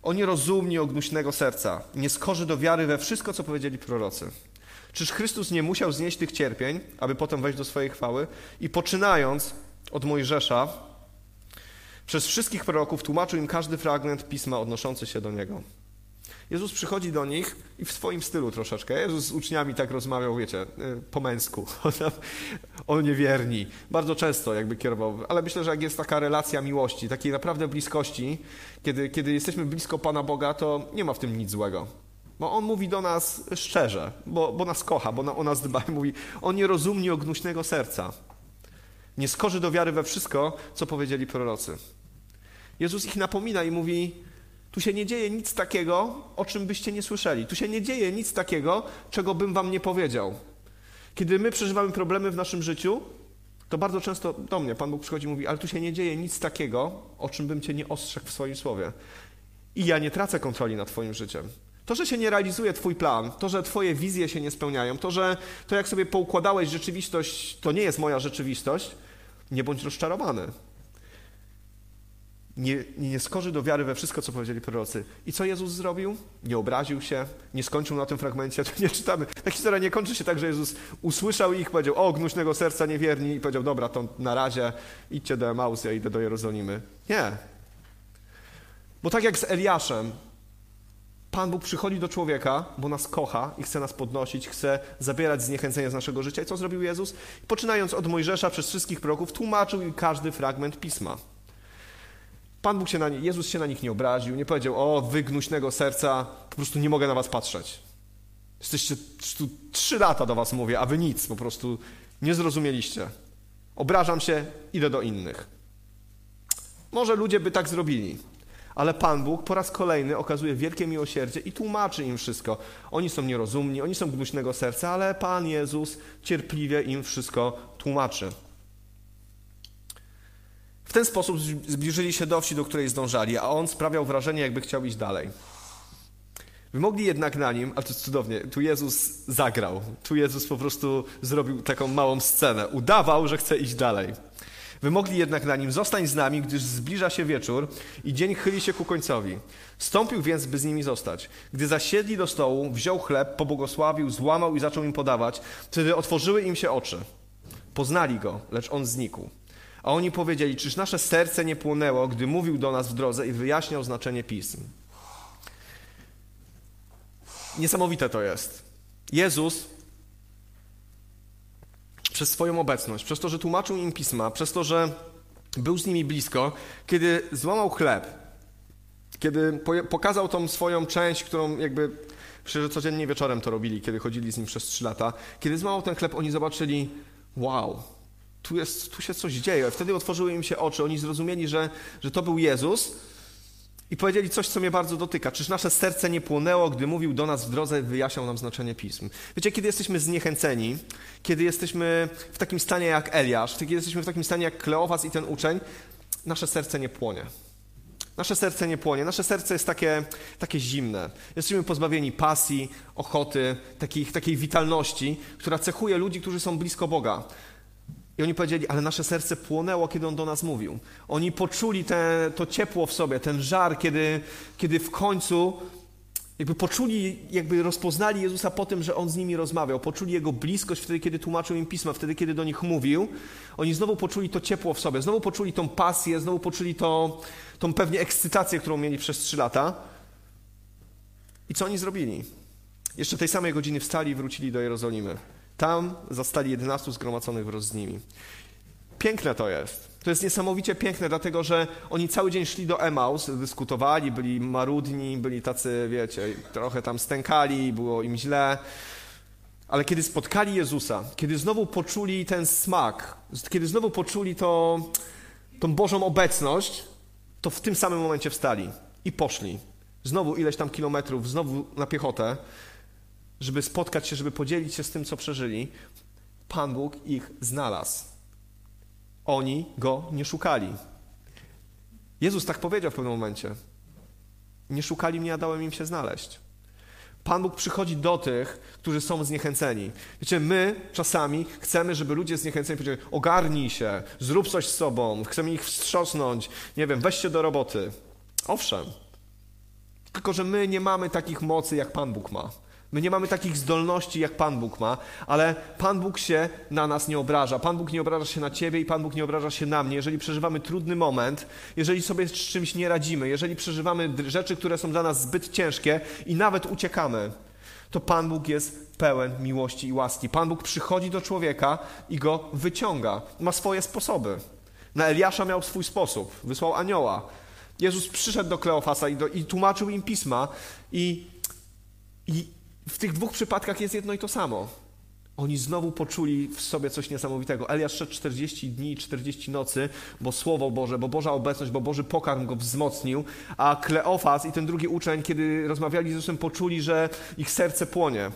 Speaker 1: O nierozumni, ognuśnego serca, nie skorzy do wiary we wszystko, co powiedzieli prorocy. Czyż Chrystus nie musiał znieść tych cierpień, aby potem wejść do swojej chwały? I poczynając od Mojżesza, przez wszystkich proroków tłumaczył im każdy fragment pisma odnoszący się do niego. Jezus przychodzi do nich i w swoim stylu troszeczkę. Jezus z uczniami tak rozmawiał, wiecie, y, po męsku, o niewierni. Bardzo często jakby kierował, ale myślę, że jak jest taka relacja miłości, takiej naprawdę bliskości, kiedy, kiedy jesteśmy blisko Pana Boga, to nie ma w tym nic złego. Bo On mówi do nas szczerze, bo, bo nas kocha, bo na, o nas dba mówi, On nie rozumnie ognuśnego serca. Nie skorzy do wiary we wszystko, co powiedzieli prorocy. Jezus ich napomina i mówi, tu się nie dzieje nic takiego, o czym byście nie słyszeli. Tu się nie dzieje nic takiego, czego bym wam nie powiedział. Kiedy my przeżywamy problemy w naszym życiu, to bardzo często do mnie Pan Bóg przychodzi i mówi, ale tu się nie dzieje nic takiego, o czym bym cię nie ostrzegł w swoim słowie. I ja nie tracę kontroli nad twoim życiem. To, że się nie realizuje Twój plan, to, że Twoje wizje się nie spełniają, to, że to, jak sobie poukładałeś rzeczywistość, to nie jest moja rzeczywistość, nie bądź rozczarowany nie, nie skorzy do wiary we wszystko, co powiedzieli prorocy. I co Jezus zrobił? Nie obraził się, nie skończył na tym fragmencie, to nie czytamy. Ta historia nie kończy się tak, że Jezus usłyszał ich, powiedział, o, gnuśnego serca niewierni i powiedział, dobra, to na razie idźcie do Emaus, ja idę do Jerozolimy. Nie. Bo tak jak z Eliaszem, Pan Bóg przychodzi do człowieka, bo nas kocha i chce nas podnosić, chce zabierać zniechęcenie z naszego życia. I co zrobił Jezus? Poczynając od Mojżesza przez wszystkich proroków, tłumaczył im każdy fragment Pisma. Pan Bóg się na nie, Jezus się na nich nie obraził, nie powiedział, o wy gnuśnego serca, po prostu nie mogę na was patrzeć. Jesteście tu trzy lata do was mówię, a wy nic, po prostu nie zrozumieliście. Obrażam się, idę do innych. Może ludzie by tak zrobili, ale Pan Bóg po raz kolejny okazuje wielkie miłosierdzie i tłumaczy im wszystko. Oni są nierozumni, oni są gnuśnego serca, ale Pan Jezus cierpliwie im wszystko tłumaczy. W ten sposób zbliżyli się do wsi, do której zdążali, a on sprawiał wrażenie, jakby chciał iść dalej. Wymogli jednak na nim, a to cudownie, tu Jezus zagrał. Tu Jezus po prostu zrobił taką małą scenę. Udawał, że chce iść dalej. Wymogli jednak na nim, zostań z nami, gdyż zbliża się wieczór i dzień chyli się ku końcowi. Stąpił więc, by z nimi zostać. Gdy zasiedli do stołu, wziął chleb, pobłogosławił, złamał i zaczął im podawać. Wtedy otworzyły im się oczy. Poznali go, lecz on znikł. A oni powiedzieli, czyż nasze serce nie płonęło, gdy mówił do nas w drodze i wyjaśniał znaczenie pism. Niesamowite to jest. Jezus przez swoją obecność, przez to, że tłumaczył im pisma, przez to, że był z nimi blisko, kiedy złamał chleb, kiedy pokazał tą swoją część, którą jakby Myślę, codziennie wieczorem to robili, kiedy chodzili z nim przez trzy lata. Kiedy złamał ten chleb, oni zobaczyli, wow, tu, jest, tu się coś dzieje. Wtedy otworzyły im się oczy, oni zrozumieli, że, że to był Jezus i powiedzieli coś, co mnie bardzo dotyka. Czyż nasze serce nie płonęło, gdy mówił do nas w drodze, wyjaśniał nam znaczenie pism? Wiecie, kiedy jesteśmy zniechęceni, kiedy jesteśmy w takim stanie jak Eliasz, kiedy jesteśmy w takim stanie jak Kleofas i ten uczeń, nasze serce nie płonie. Nasze serce nie płonie, nasze serce jest takie, takie zimne. Jesteśmy pozbawieni pasji, ochoty, takich, takiej witalności, która cechuje ludzi, którzy są blisko Boga. I oni powiedzieli, ale nasze serce płonęło, kiedy On do nas mówił. Oni poczuli te, to ciepło w sobie, ten żar, kiedy, kiedy w końcu jakby poczuli, jakby rozpoznali Jezusa po tym, że On z nimi rozmawiał. Poczuli Jego bliskość wtedy, kiedy tłumaczył im Pisma, wtedy, kiedy do nich mówił. Oni znowu poczuli to ciepło w sobie, znowu poczuli tą pasję, znowu poczuli to, tą pewnie ekscytację, którą mieli przez trzy lata. I co oni zrobili? Jeszcze tej samej godziny wstali i wrócili do Jerozolimy. Tam zastali 11 zgromadzonych wraz z nimi. Piękne to jest. To jest niesamowicie piękne, dlatego że oni cały dzień szli do Emaus, dyskutowali, byli marudni, byli tacy, wiecie, trochę tam stękali, było im źle. Ale kiedy spotkali Jezusa, kiedy znowu poczuli ten smak, kiedy znowu poczuli to, tą Bożą obecność, to w tym samym momencie wstali. i poszli. Znowu ileś tam kilometrów, znowu na piechotę, żeby spotkać się, żeby podzielić się z tym, co przeżyli. Pan Bóg ich znalazł. Oni go nie szukali. Jezus tak powiedział w pewnym momencie. Nie szukali mnie, a dałem im się znaleźć. Pan Bóg przychodzi do tych, którzy są zniechęceni. Wiecie, my czasami chcemy, żeby ludzie zniechęceni powiedzieli: ogarnij się, zrób coś z sobą, chcemy ich wstrząsnąć, nie wiem, weź się do roboty. Owszem, tylko że my nie mamy takich mocy, jak Pan Bóg ma. My nie mamy takich zdolności, jak Pan Bóg ma, ale Pan Bóg się na nas nie obraża. Pan Bóg nie obraża się na Ciebie i Pan Bóg nie obraża się na mnie. Jeżeli przeżywamy trudny moment, jeżeli sobie z czymś nie radzimy, jeżeli przeżywamy rzeczy, które są dla nas zbyt ciężkie i nawet uciekamy, to Pan Bóg jest pełen miłości i łaski. Pan Bóg przychodzi do człowieka i go wyciąga. Ma swoje sposoby. Na Eliasza miał swój sposób. Wysłał anioła. Jezus przyszedł do Kleofasa i, do, i tłumaczył im pisma i, i w tych dwóch przypadkach jest jedno i to samo. Oni znowu poczuli w sobie coś niesamowitego. Eliasz szedł 40 dni i 40 nocy, bo Słowo Boże, bo Boża obecność, bo Boży pokarm go wzmocnił, a Kleofas i ten drugi uczeń, kiedy rozmawiali z Jezusem, poczuli, że ich serce płonie.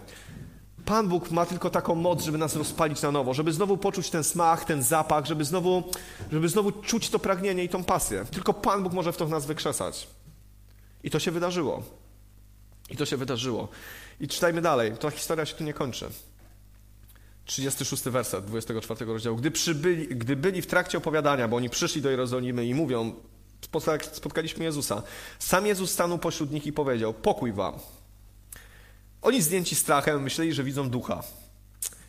Speaker 1: Pan Bóg ma tylko taką moc, żeby nas rozpalić na nowo, żeby znowu poczuć ten smak, ten zapach, żeby znowu, żeby znowu czuć to pragnienie i tą pasję. Tylko Pan Bóg może w to w nas wykrzesać. I to się wydarzyło. I to się wydarzyło. I czytajmy dalej. Ta historia się tu nie kończy. 36 werset 24 rozdziału. Gdy, przybyli, gdy byli w trakcie opowiadania, bo oni przyszli do Jerozolimy i mówią, spotkaliśmy Jezusa, sam Jezus stanął pośród nich i powiedział, pokój wam. Oni zdjęci strachem myśleli, że widzą ducha.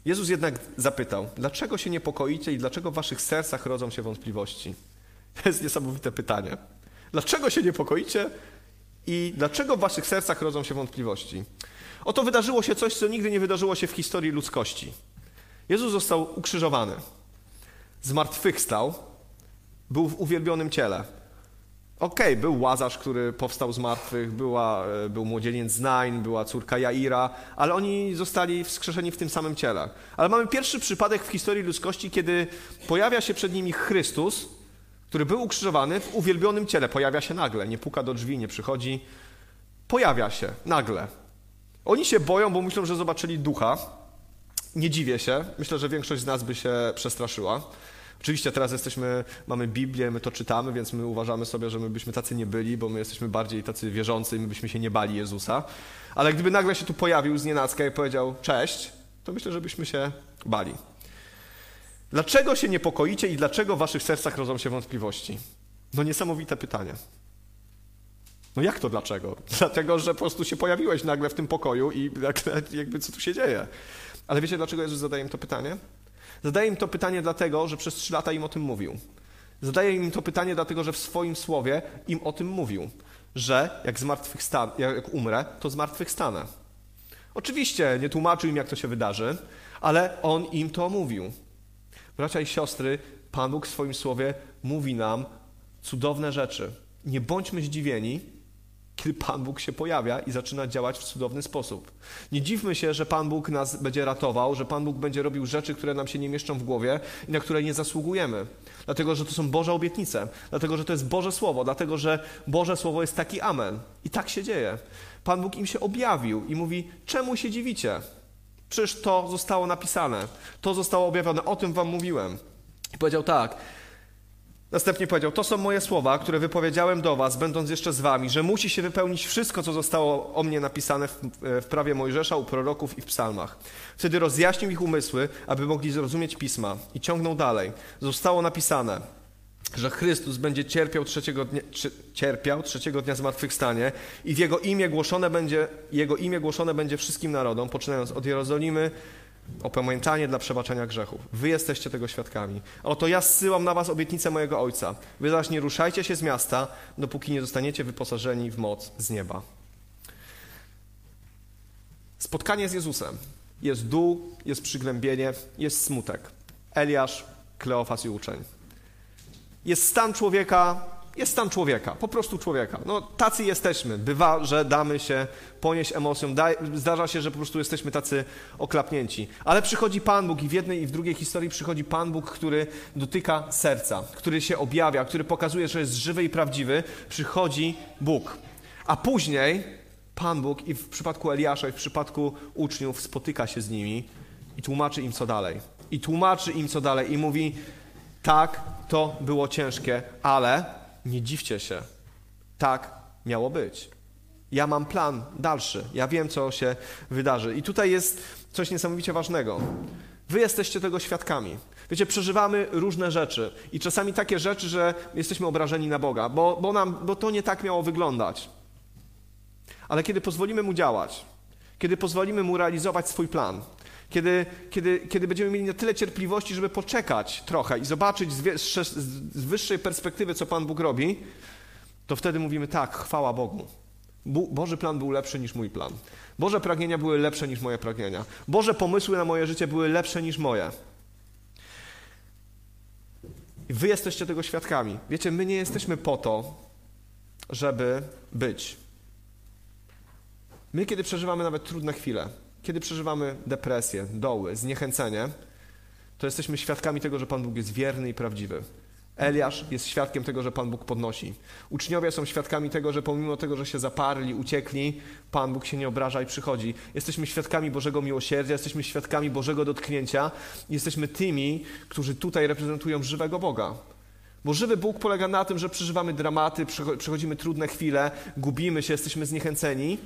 Speaker 1: Jezus jednak zapytał, dlaczego się niepokoicie i dlaczego w waszych sercach rodzą się wątpliwości? To jest niesamowite pytanie. Dlaczego się niepokoicie i dlaczego w waszych sercach rodzą się wątpliwości? Oto wydarzyło się coś, co nigdy nie wydarzyło się w historii ludzkości. Jezus został ukrzyżowany, zmartwychwstał, był w uwielbionym ciele. Okej, okay, był Łazarz, który powstał z martwych, była, e, był młodzieniec z Nain, była córka Jaira, ale oni zostali wskrzeszeni w tym samym ciele. Ale mamy pierwszy przypadek w historii ludzkości, kiedy pojawia się przed nimi Chrystus, który był ukrzyżowany w uwielbionym ciele. Pojawia się nagle, nie puka do drzwi, nie przychodzi. Pojawia się nagle. Oni się boją, bo myślą, że zobaczyli ducha. Nie dziwię się. Myślę, że większość z nas by się przestraszyła. Oczywiście teraz jesteśmy, mamy Biblię, my to czytamy, więc my uważamy sobie, że my byśmy tacy nie byli, bo my jesteśmy bardziej tacy wierzący i my byśmy się nie bali Jezusa. Ale gdyby nagle się tu pojawił z nienacka i powiedział cześć, to myślę, że byśmy się bali. Dlaczego się niepokoicie i dlaczego w waszych sercach rodzą się wątpliwości? No niesamowite pytanie. No jak to dlaczego? Dlatego, że po prostu się pojawiłeś nagle w tym pokoju i jakby co tu się dzieje. Ale wiecie, dlaczego Jezus zadaje im to pytanie? Zadaje im to pytanie dlatego, że przez trzy lata im o tym mówił. Zadaje im to pytanie dlatego, że w swoim słowie im o tym mówił, że jak, zmartwychwstan- jak umrę, to zmartwychwstanę. Oczywiście nie tłumaczył im, jak to się wydarzy, ale on im to mówił. Bracia i siostry, Pan Bóg w swoim słowie mówi nam cudowne rzeczy. Nie bądźmy zdziwieni, kiedy Pan Bóg się pojawia i zaczyna działać w cudowny sposób. Nie dziwmy się, że Pan Bóg nas będzie ratował, że Pan Bóg będzie robił rzeczy, które nam się nie mieszczą w głowie i na które nie zasługujemy. Dlatego, że to są Boże obietnice, dlatego, że to jest Boże Słowo, dlatego, że Boże Słowo jest taki amen. I tak się dzieje. Pan Bóg im się objawił i mówi, czemu się dziwicie? Przecież to zostało napisane, to zostało objawione, o tym wam mówiłem. I powiedział tak, Następnie powiedział: To są moje słowa, które wypowiedziałem do Was, będąc jeszcze z Wami, że musi się wypełnić wszystko, co zostało o mnie napisane w, w prawie Mojżesza, u proroków i w psalmach. Wtedy rozjaśnił ich umysły, aby mogli zrozumieć pisma. I ciągnął dalej. Zostało napisane, że Chrystus będzie cierpiał trzeciego dnia, cierpiał trzeciego dnia zmartwychwstanie i w Jego imię głoszone będzie, Jego imię głoszone będzie wszystkim narodom, poczynając od Jerozolimy opamiętanie dla przebaczenia grzechów. Wy jesteście tego świadkami. Oto ja zsyłam na was obietnicę mojego Ojca. Wy zaś nie ruszajcie się z miasta, dopóki nie zostaniecie wyposażeni w moc z nieba. Spotkanie z Jezusem. Jest dół, jest przygnębienie, jest smutek. Eliasz, Kleofas i uczeń. Jest stan człowieka Jest stan człowieka, po prostu człowieka. No, tacy jesteśmy. Bywa, że damy się ponieść emocjom. zdarza się, że po prostu jesteśmy tacy oklapnięci. Ale przychodzi Pan Bóg i w jednej i w drugiej historii przychodzi Pan Bóg, który dotyka serca, który się objawia, który pokazuje, że jest żywy i prawdziwy. Przychodzi Bóg. A później Pan Bóg i w przypadku Eliasza i w przypadku uczniów spotyka się z nimi i tłumaczy im co dalej. I tłumaczy im co dalej i mówi tak, to było ciężkie, ale nie dziwcie się. Tak miało być. Ja mam plan dalszy. Ja wiem, co się wydarzy. I tutaj jest coś niesamowicie ważnego. Wy jesteście tego świadkami. Wiecie, przeżywamy różne rzeczy i czasami takie rzeczy, że jesteśmy obrażeni na Boga, bo, bo, nam, bo to nie tak miało wyglądać. Ale kiedy pozwolimy Mu działać, kiedy pozwolimy Mu realizować swój plan, kiedy, kiedy, kiedy będziemy mieli na tyle cierpliwości, żeby poczekać trochę i zobaczyć z, z wyższej perspektywy, co Pan Bóg robi, to wtedy mówimy tak, chwała Bogu. Boży plan był lepszy niż mój plan. Boże pragnienia były lepsze niż moje pragnienia. Boże pomysły na moje życie były lepsze niż moje. I wy jesteście tego świadkami. Wiecie, my nie jesteśmy po to, żeby być. My, kiedy przeżywamy nawet trudne chwile, kiedy przeżywamy depresję, doły, zniechęcenie, to jesteśmy świadkami tego, że Pan Bóg jest wierny i prawdziwy. Eliasz jest świadkiem tego, że Pan Bóg podnosi. Uczniowie są świadkami tego, że pomimo tego, że się zaparli, uciekli, Pan Bóg się nie obraża i przychodzi. Jesteśmy świadkami Bożego miłosierdzia, jesteśmy świadkami Bożego dotknięcia. Jesteśmy tymi, którzy tutaj reprezentują żywego Boga. Bo żywy Bóg polega na tym, że przeżywamy dramaty, przechodzimy trudne chwile, gubimy się, jesteśmy zniechęceni,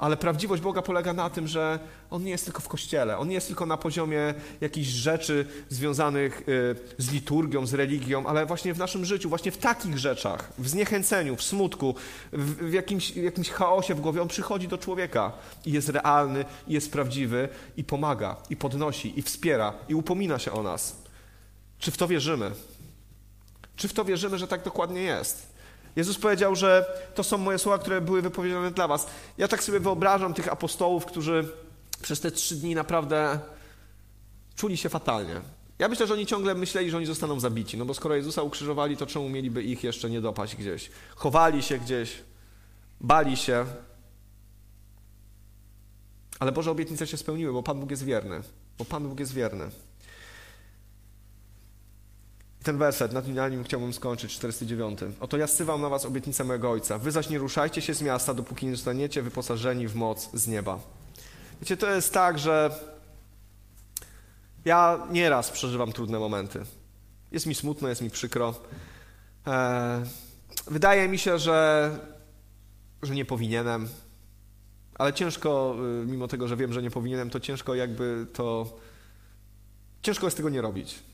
Speaker 1: ale prawdziwość Boga polega na tym, że On nie jest tylko w kościele, On nie jest tylko na poziomie jakichś rzeczy związanych y, z liturgią, z religią, ale właśnie w naszym życiu, właśnie w takich rzeczach, w zniechęceniu, w smutku, w, jakimś, jakimś chaosie w głowie, On przychodzi do człowieka i jest realny, i jest prawdziwy, i pomaga, i podnosi, i wspiera, i upomina się o nas. Czy w to wierzymy? Czy w to wierzymy, że tak dokładnie jest? Jezus powiedział, że to są moje słowa, które były wypowiedziane dla was. Ja tak sobie wyobrażam tych apostołów, którzy przez te trzy dni naprawdę czuli się fatalnie. Ja myślę, że oni ciągle myśleli, że oni zostaną zabici, no bo skoro Jezusa ukrzyżowali, to czemu mieliby ich jeszcze nie dopaść gdzieś? Chowali się gdzieś, bali się. Ale Boże obietnice się spełniły, bo Pan Bóg jest wierny. Bo Pan Bóg jest wierny. Ten werset, na nim chciałbym skończyć, 49. Oto ja sywam na was obietnicę mojego Ojca. Wy zaś nie ruszajcie się z miasta, dopóki nie zostaniecie wyposażeni w moc z nieba. Wiecie, to jest tak, że ja nieraz przeżywam trudne momenty. Jest mi smutno, jest mi przykro. Eee, wydaje mi się, że, że nie powinienem, ale ciężko, y, mimo tego, że wiem, że nie powinienem, to ciężko jakby to... Ciężko jest tego nie robić.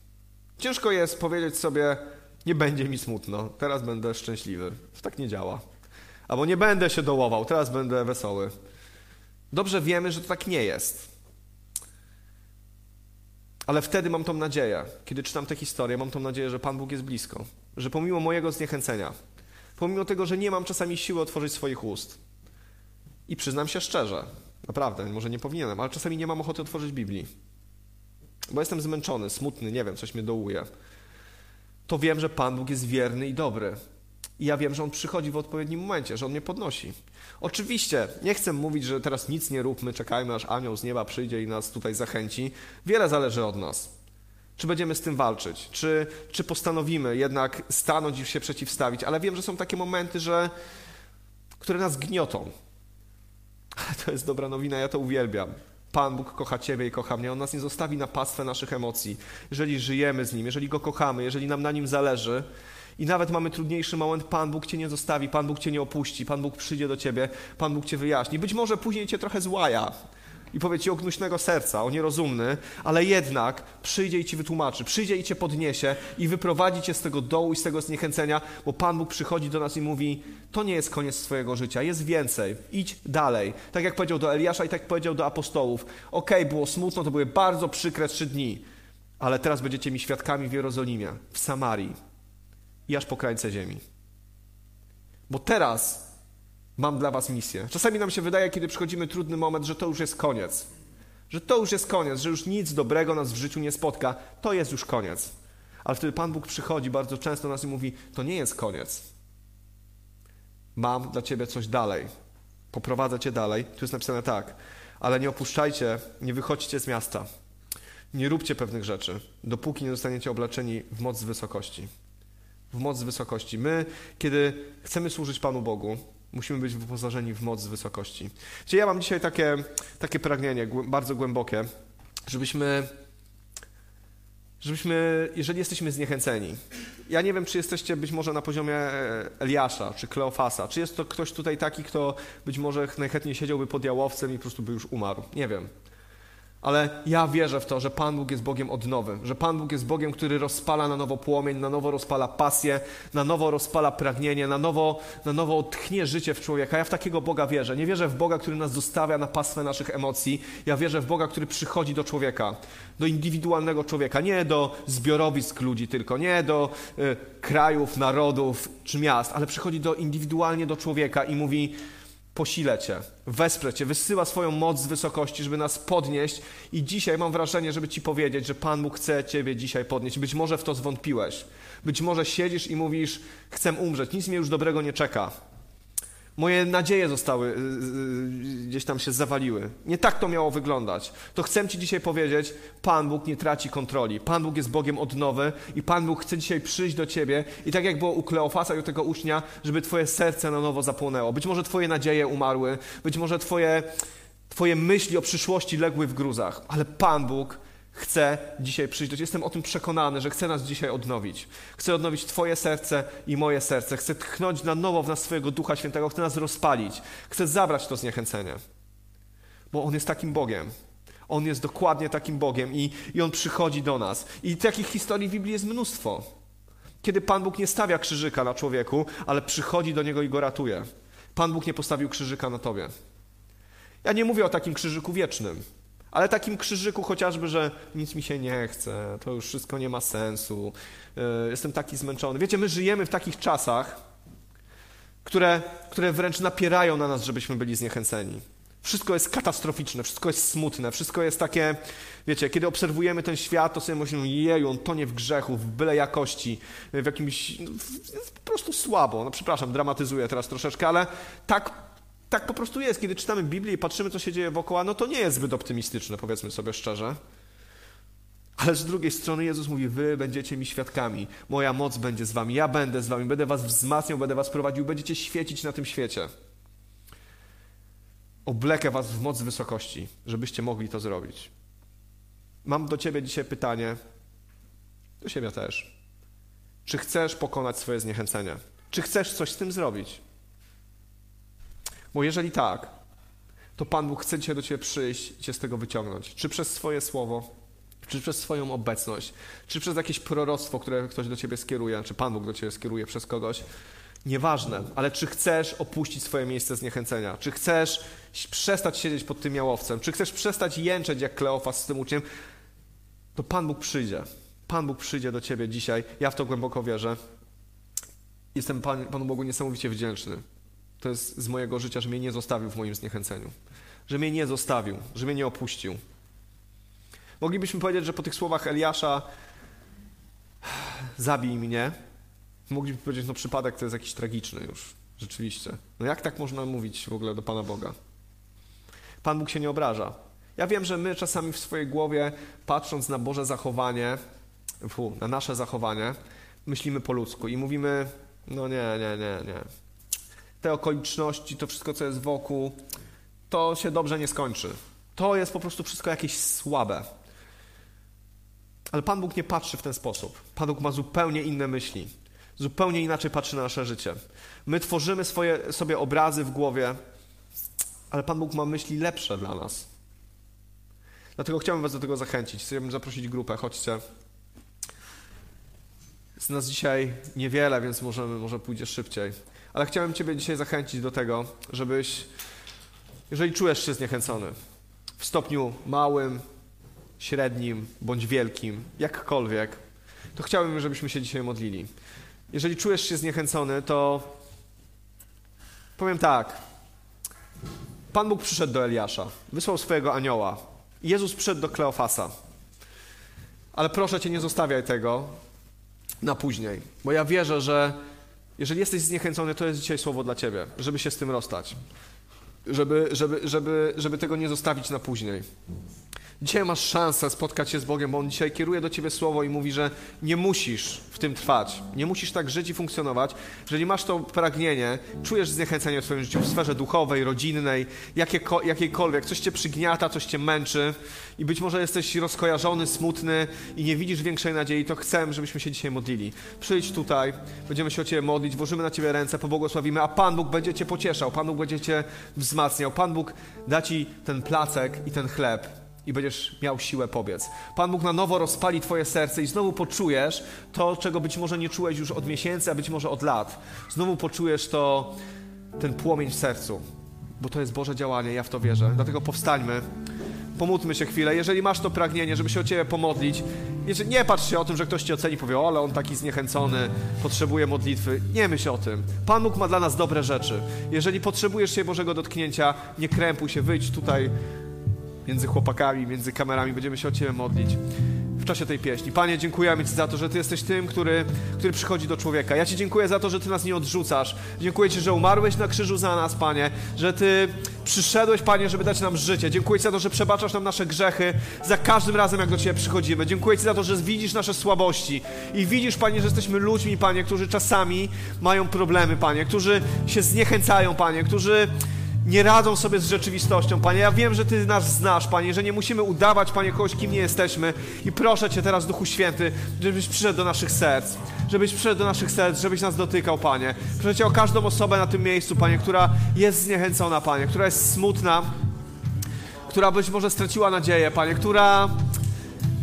Speaker 1: Ciężko jest powiedzieć sobie, nie będzie mi smutno, teraz będę szczęśliwy. Tak nie działa. Albo nie będę się dołował, teraz będę wesoły. Dobrze wiemy, że to tak nie jest. Ale wtedy mam tą nadzieję, kiedy czytam tę historię, mam tą nadzieję, że Pan Bóg jest blisko. Że pomimo mojego zniechęcenia, pomimo tego, że nie mam czasami siły otworzyć swoich ust, i przyznam się szczerze, naprawdę, może nie powinienem, ale czasami nie mam ochoty otworzyć Biblii bo jestem zmęczony, smutny, nie wiem, coś mnie dołuje, to wiem, że Pan Bóg jest wierny i dobry. I ja wiem, że On przychodzi w odpowiednim momencie, że On mnie podnosi. Oczywiście, nie chcę mówić, że teraz nic nie róbmy, czekajmy, aż anioł z nieba przyjdzie i nas tutaj zachęci. Wiele zależy od nas. Czy będziemy z tym walczyć? Czy, czy postanowimy jednak stanąć i się przeciwstawić? Ale wiem, że są takie momenty, że, które nas gniotą. Ale to jest dobra nowina, ja to uwielbiam. Pan Bóg kocha Ciebie i kocha mnie. On nas nie zostawi na pastwę naszych emocji. Jeżeli żyjemy z Nim, jeżeli Go kochamy, jeżeli nam na Nim zależy i nawet mamy trudniejszy moment, Pan Bóg Cię nie zostawi, Pan Bóg Cię nie opuści, Pan Bóg przyjdzie do Ciebie, Pan Bóg Cię wyjaśni. Być może później Cię trochę złaja, i powie ci o gnuśnego serca, o nierozumny, ale jednak przyjdzie i ci wytłumaczy, przyjdzie i cię podniesie i wyprowadzi cię z tego dołu i z tego zniechęcenia, bo Pan Bóg przychodzi do nas i mówi: To nie jest koniec swojego życia, jest więcej, idź dalej. Tak jak powiedział do Eliasza i tak powiedział do apostołów: Okej, okay, było smutno, to były bardzo przykre trzy dni, ale teraz będziecie mi świadkami w Jerozolimie, w Samarii i aż po krańce ziemi. Bo teraz mam dla was misję. Czasami nam się wydaje, kiedy przychodzimy trudny moment, że to już jest koniec. Że to już jest koniec, że już nic dobrego nas w życiu nie spotka. To jest już koniec. Ale wtedy Pan Bóg przychodzi bardzo często nas i mówi: To nie jest koniec. Mam dla ciebie coś dalej. Poprowadzę cię dalej. Tu jest napisane tak. Ale nie opuszczajcie, nie wychodźcie z miasta. Nie róbcie pewnych rzeczy, dopóki nie zostaniecie obleczeni w moc z wysokości. W moc z wysokości. My, kiedy chcemy służyć Panu Bogu, musimy być wyposażeni w moc z wysokości. Czyli ja mam dzisiaj takie, takie pragnienie, bardzo głębokie, żebyśmy, żebyśmy, jeżeli jesteśmy zniechęceni, ja nie wiem, czy jesteście być może na poziomie e, Eliasza czy Kleofasa, czy jest to ktoś tutaj taki, kto być może najchętniej siedziałby pod jałowcem i po prostu by już umarł. Nie wiem. Ale ja wierzę w to, że Pan Bóg jest Bogiem odnowym, że Pan Bóg jest Bogiem, który rozpala na nowo płomień, na nowo rozpala pasję, na nowo rozpala pragnienie, na nowo, na nowo tchnie życie w człowieka. Ja w takiego Boga wierzę. Nie wierzę w Boga, który nas zostawia na pastwę naszych emocji. Ja wierzę w Boga, który przychodzi do człowieka, do indywidualnego człowieka, nie do zbiorowisk ludzi tylko, nie do y, krajów, narodów czy miast, ale przychodzi do indywidualnie do człowieka i mówi posilę Cię, wesprę Cię, wysyła swoją moc z wysokości, żeby nas podnieść i dzisiaj mam wrażenie, żeby Ci powiedzieć, że Pan Bóg chce Ciebie dzisiaj podnieść. Być może w to zwątpiłeś. Być może siedzisz i mówisz, chcę umrzeć, nic mnie już dobrego nie czeka. Moje nadzieje zostały, y, y, gdzieś tam się zawaliły. Nie tak to miało wyglądać. To chcę Ci dzisiaj powiedzieć, Pan Bóg nie traci kontroli. Pan Bóg jest Bogiem odnowy i Pan Bóg chce dzisiaj przyjść do Ciebie i tak jak było u Kleofasa i u tego ucznia, żeby Twoje serce na nowo zapłonęło. Być może Twoje nadzieje umarły, być może Twoje, twoje myśli o przyszłości legły w gruzach, ale Pan Bóg chce dzisiaj przyjść do Ciebie. Jestem o tym przekonany, że chce nas dzisiaj odnowić. Chce odnowić Twoje serce i moje serce. Chce tchnąć na nowo w nas swojego Ducha Świętego. Chce nas rozpalić. Chce zabrać to zniechęcenie. Bo On jest takim Bogiem. On jest dokładnie takim Bogiem i, i On przychodzi do nas. I takich historii w Biblii jest mnóstwo. Kiedy Pan Bóg nie stawia krzyżyka na człowieku, ale przychodzi do niego i go ratuje. Pan Bóg nie postawił krzyżyka na tobie. Ja nie mówię o takim krzyżyku wiecznym. Ale takim krzyżyku chociażby, że nic mi się nie chce, to już wszystko nie ma sensu, e, jestem taki zmęczony. Wiecie, my żyjemy w takich czasach, które, które wręcz napierają na nas, żebyśmy byli zniechęceni. Wszystko jest katastroficzne, wszystko jest smutne, wszystko jest takie, wiecie, kiedy obserwujemy ten świat, to sobie myślimy, jeju, on tonie w grzechu, w byle jakości, w jakimś, no, po prostu słabo. No przepraszam, dramatyzuję teraz troszeczkę, ale tak tak po prostu jest. Kiedy czytamy Biblię i patrzymy, co się dzieje wokoło, no to nie jest zbyt optymistyczne, powiedzmy sobie szczerze. Ale z drugiej strony Jezus mówi: Wy będziecie mi świadkami, moja moc będzie z wami, ja będę z wami, będę was wzmacniał, będę was prowadził, będziecie świecić na tym świecie. Oblekę was w moc wysokości, żebyście mogli to zrobić. Mam do ciebie dzisiaj pytanie, do siebie też. Czy chcesz pokonać swoje zniechęcenie? Czy chcesz coś z tym zrobić? Bo jeżeli tak, to Pan Bóg chce dzisiaj do Ciebie przyjść i Cię z tego wyciągnąć. Czy przez swoje słowo, czy przez swoją obecność, czy przez jakieś proroctwo, które ktoś do Ciebie skieruje, czy Pan Bóg do Ciebie skieruje przez kogoś. Nieważne, ale czy chcesz opuścić swoje miejsce zniechęcenia? Czy chcesz przestać siedzieć pod tym jałowcem? Czy chcesz przestać jęczeć jak Kleofas z tym uczniem? To Pan Bóg przyjdzie. Pan Bóg przyjdzie do Ciebie dzisiaj. Ja w to głęboko wierzę. Jestem Pan, Panu Bogu niesamowicie wdzięczny to jest z mojego życia, że mnie nie zostawił w moim zniechęceniu. Że mnie nie zostawił, że mnie nie opuścił. Moglibyśmy powiedzieć, że po tych słowach Eliasza zabij mnie. Moglibyśmy powiedzieć, no przypadek to jest jakiś tragiczny już, rzeczywiście. No jak tak można mówić w ogóle do Pana Boga? Pan Bóg się nie obraża. Ja wiem, że my czasami w swojej głowie, patrząc na Boże zachowanie, na nasze zachowanie, myślimy po ludzku i mówimy, no nie, nie, nie, nie te okoliczności, to wszystko, co jest wokół, to się dobrze nie skończy. To jest po prostu wszystko jakieś słabe. Ale Pan Bóg nie patrzy w ten sposób. Pan Bóg ma zupełnie inne myśli. Zupełnie inaczej patrzy na nasze życie. My tworzymy swoje, sobie obrazy w głowie, ale Pan Bóg ma myśli lepsze dla nas. Dlatego chciałbym Was do tego zachęcić. Chciałbym zaprosić grupę. Chodźcie. Jest nas dzisiaj niewiele, więc możemy, może pójdzie szybciej. Ale chciałem Ciebie dzisiaj zachęcić do tego, żebyś, jeżeli czujesz się zniechęcony, w stopniu małym, średnim bądź wielkim, jakkolwiek, to chciałbym, żebyśmy się dzisiaj modlili. Jeżeli czujesz się zniechęcony, to powiem tak. Pan Bóg przyszedł do Eliasza, wysłał swojego anioła. Jezus przyszedł do Kleofasa. Ale proszę cię, nie zostawiaj tego, na później. Bo ja wierzę, że jeżeli jesteś zniechęcony, to jest dzisiaj słowo dla ciebie, żeby się z tym rozstać. Żeby, żeby, żeby, żeby tego nie zostawić na później. Dzisiaj masz szansę spotkać się z Bogiem, bo On dzisiaj kieruje do ciebie słowo i mówi, że nie musisz w tym trwać. Nie musisz tak żyć i funkcjonować. Jeżeli masz to pragnienie, czujesz zniechęcenie w swoim życiu w sferze duchowej, rodzinnej, jakiejkolwiek, coś cię przygniata, coś cię męczy i być może jesteś rozkojarzony, smutny i nie widzisz większej nadziei, to chcę, żebyśmy się dzisiaj modlili. Przyjdź tutaj, będziemy się o Ciebie modlić, włożymy na Ciebie ręce, pobłogosławimy, a Pan Bóg będzie Cię pocieszał, Pan Bóg będzie Cię wzmacniał, Pan Bóg da Ci ten placek i ten chleb i będziesz miał siłę pobiec. Pan Bóg na nowo rozpali Twoje serce i znowu poczujesz to, czego być może nie czułeś już od miesięcy, a być może od lat. Znowu poczujesz to, ten płomień w sercu, bo to jest Boże działanie, ja w to wierzę. Dlatego powstańmy, pomódlmy się chwilę. Jeżeli masz to pragnienie, żeby się o Ciebie pomodlić, nie patrz się o tym, że ktoś Cię oceni, powie, o, ale on taki zniechęcony, potrzebuje modlitwy. Nie myśl o tym. Pan Bóg ma dla nas dobre rzeczy. Jeżeli potrzebujesz się Bożego dotknięcia, nie krępuj się, wyjdź tutaj między chłopakami, między kamerami, będziemy się o Ciebie modlić w czasie tej pieśni. Panie, dziękujemy Ci za to, że Ty jesteś tym, który, który przychodzi do człowieka. Ja Ci dziękuję za to, że Ty nas nie odrzucasz. Dziękuję Ci, że umarłeś na krzyżu za nas, Panie, że Ty przyszedłeś, Panie, żeby dać nam życie. Dziękuję Ci za to, że przebaczasz nam nasze grzechy za każdym razem, jak do Ciebie przychodzimy. Dziękuję Ci za to, że widzisz nasze słabości i widzisz, Panie, że jesteśmy ludźmi, Panie, którzy czasami mają problemy, Panie, którzy się zniechęcają, Panie, którzy nie radzą sobie z rzeczywistością, Panie. Ja wiem, że Ty nas znasz, Panie, że nie musimy udawać, Panie, kogoś, kim nie jesteśmy. I proszę Cię teraz, Duchu Święty, żebyś przyszedł do naszych serc. Żebyś przyszedł do naszych serc, żebyś nas dotykał, Panie. Proszę Cię o każdą osobę na tym miejscu, Panie, która jest zniechęcona, Panie, która jest smutna, która być może straciła nadzieję, Panie, która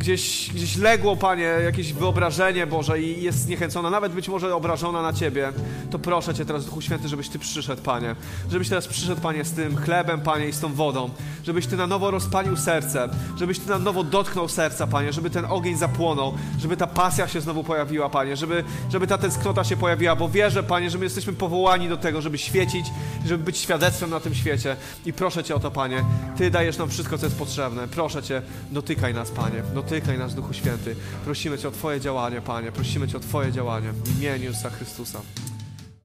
Speaker 1: gdzieś, gdzieś legło, Panie, jakieś wyobrażenie Boże i jest zniechęcona, nawet być może obrażona na Ciebie, to proszę Cię teraz, Duchu Święty, żebyś Ty przyszedł, Panie. Żebyś teraz przyszedł, Panie, z tym chlebem, Panie, i z tą wodą. Żebyś Ty na nowo rozpalił serce. Żebyś Ty na nowo dotknął serca, Panie, żeby ten ogień zapłonął, żeby ta pasja się znowu pojawiła, Panie, żeby, żeby ta tęsknota się pojawiła, bo wierzę, Panie, że my jesteśmy powołani do tego, żeby świecić, żeby być świadectwem na tym świecie. I proszę Cię o to, Panie. Ty dajesz nam wszystko, co jest potrzebne. Proszę Cię, dotykaj nas, Panie. Dotykaj Dotykaj nas, Duchu Święty. Prosimy Cię o Twoje działanie, Panie. Prosimy Cię o Twoje działanie w imieniu Jezusa Chrystusa.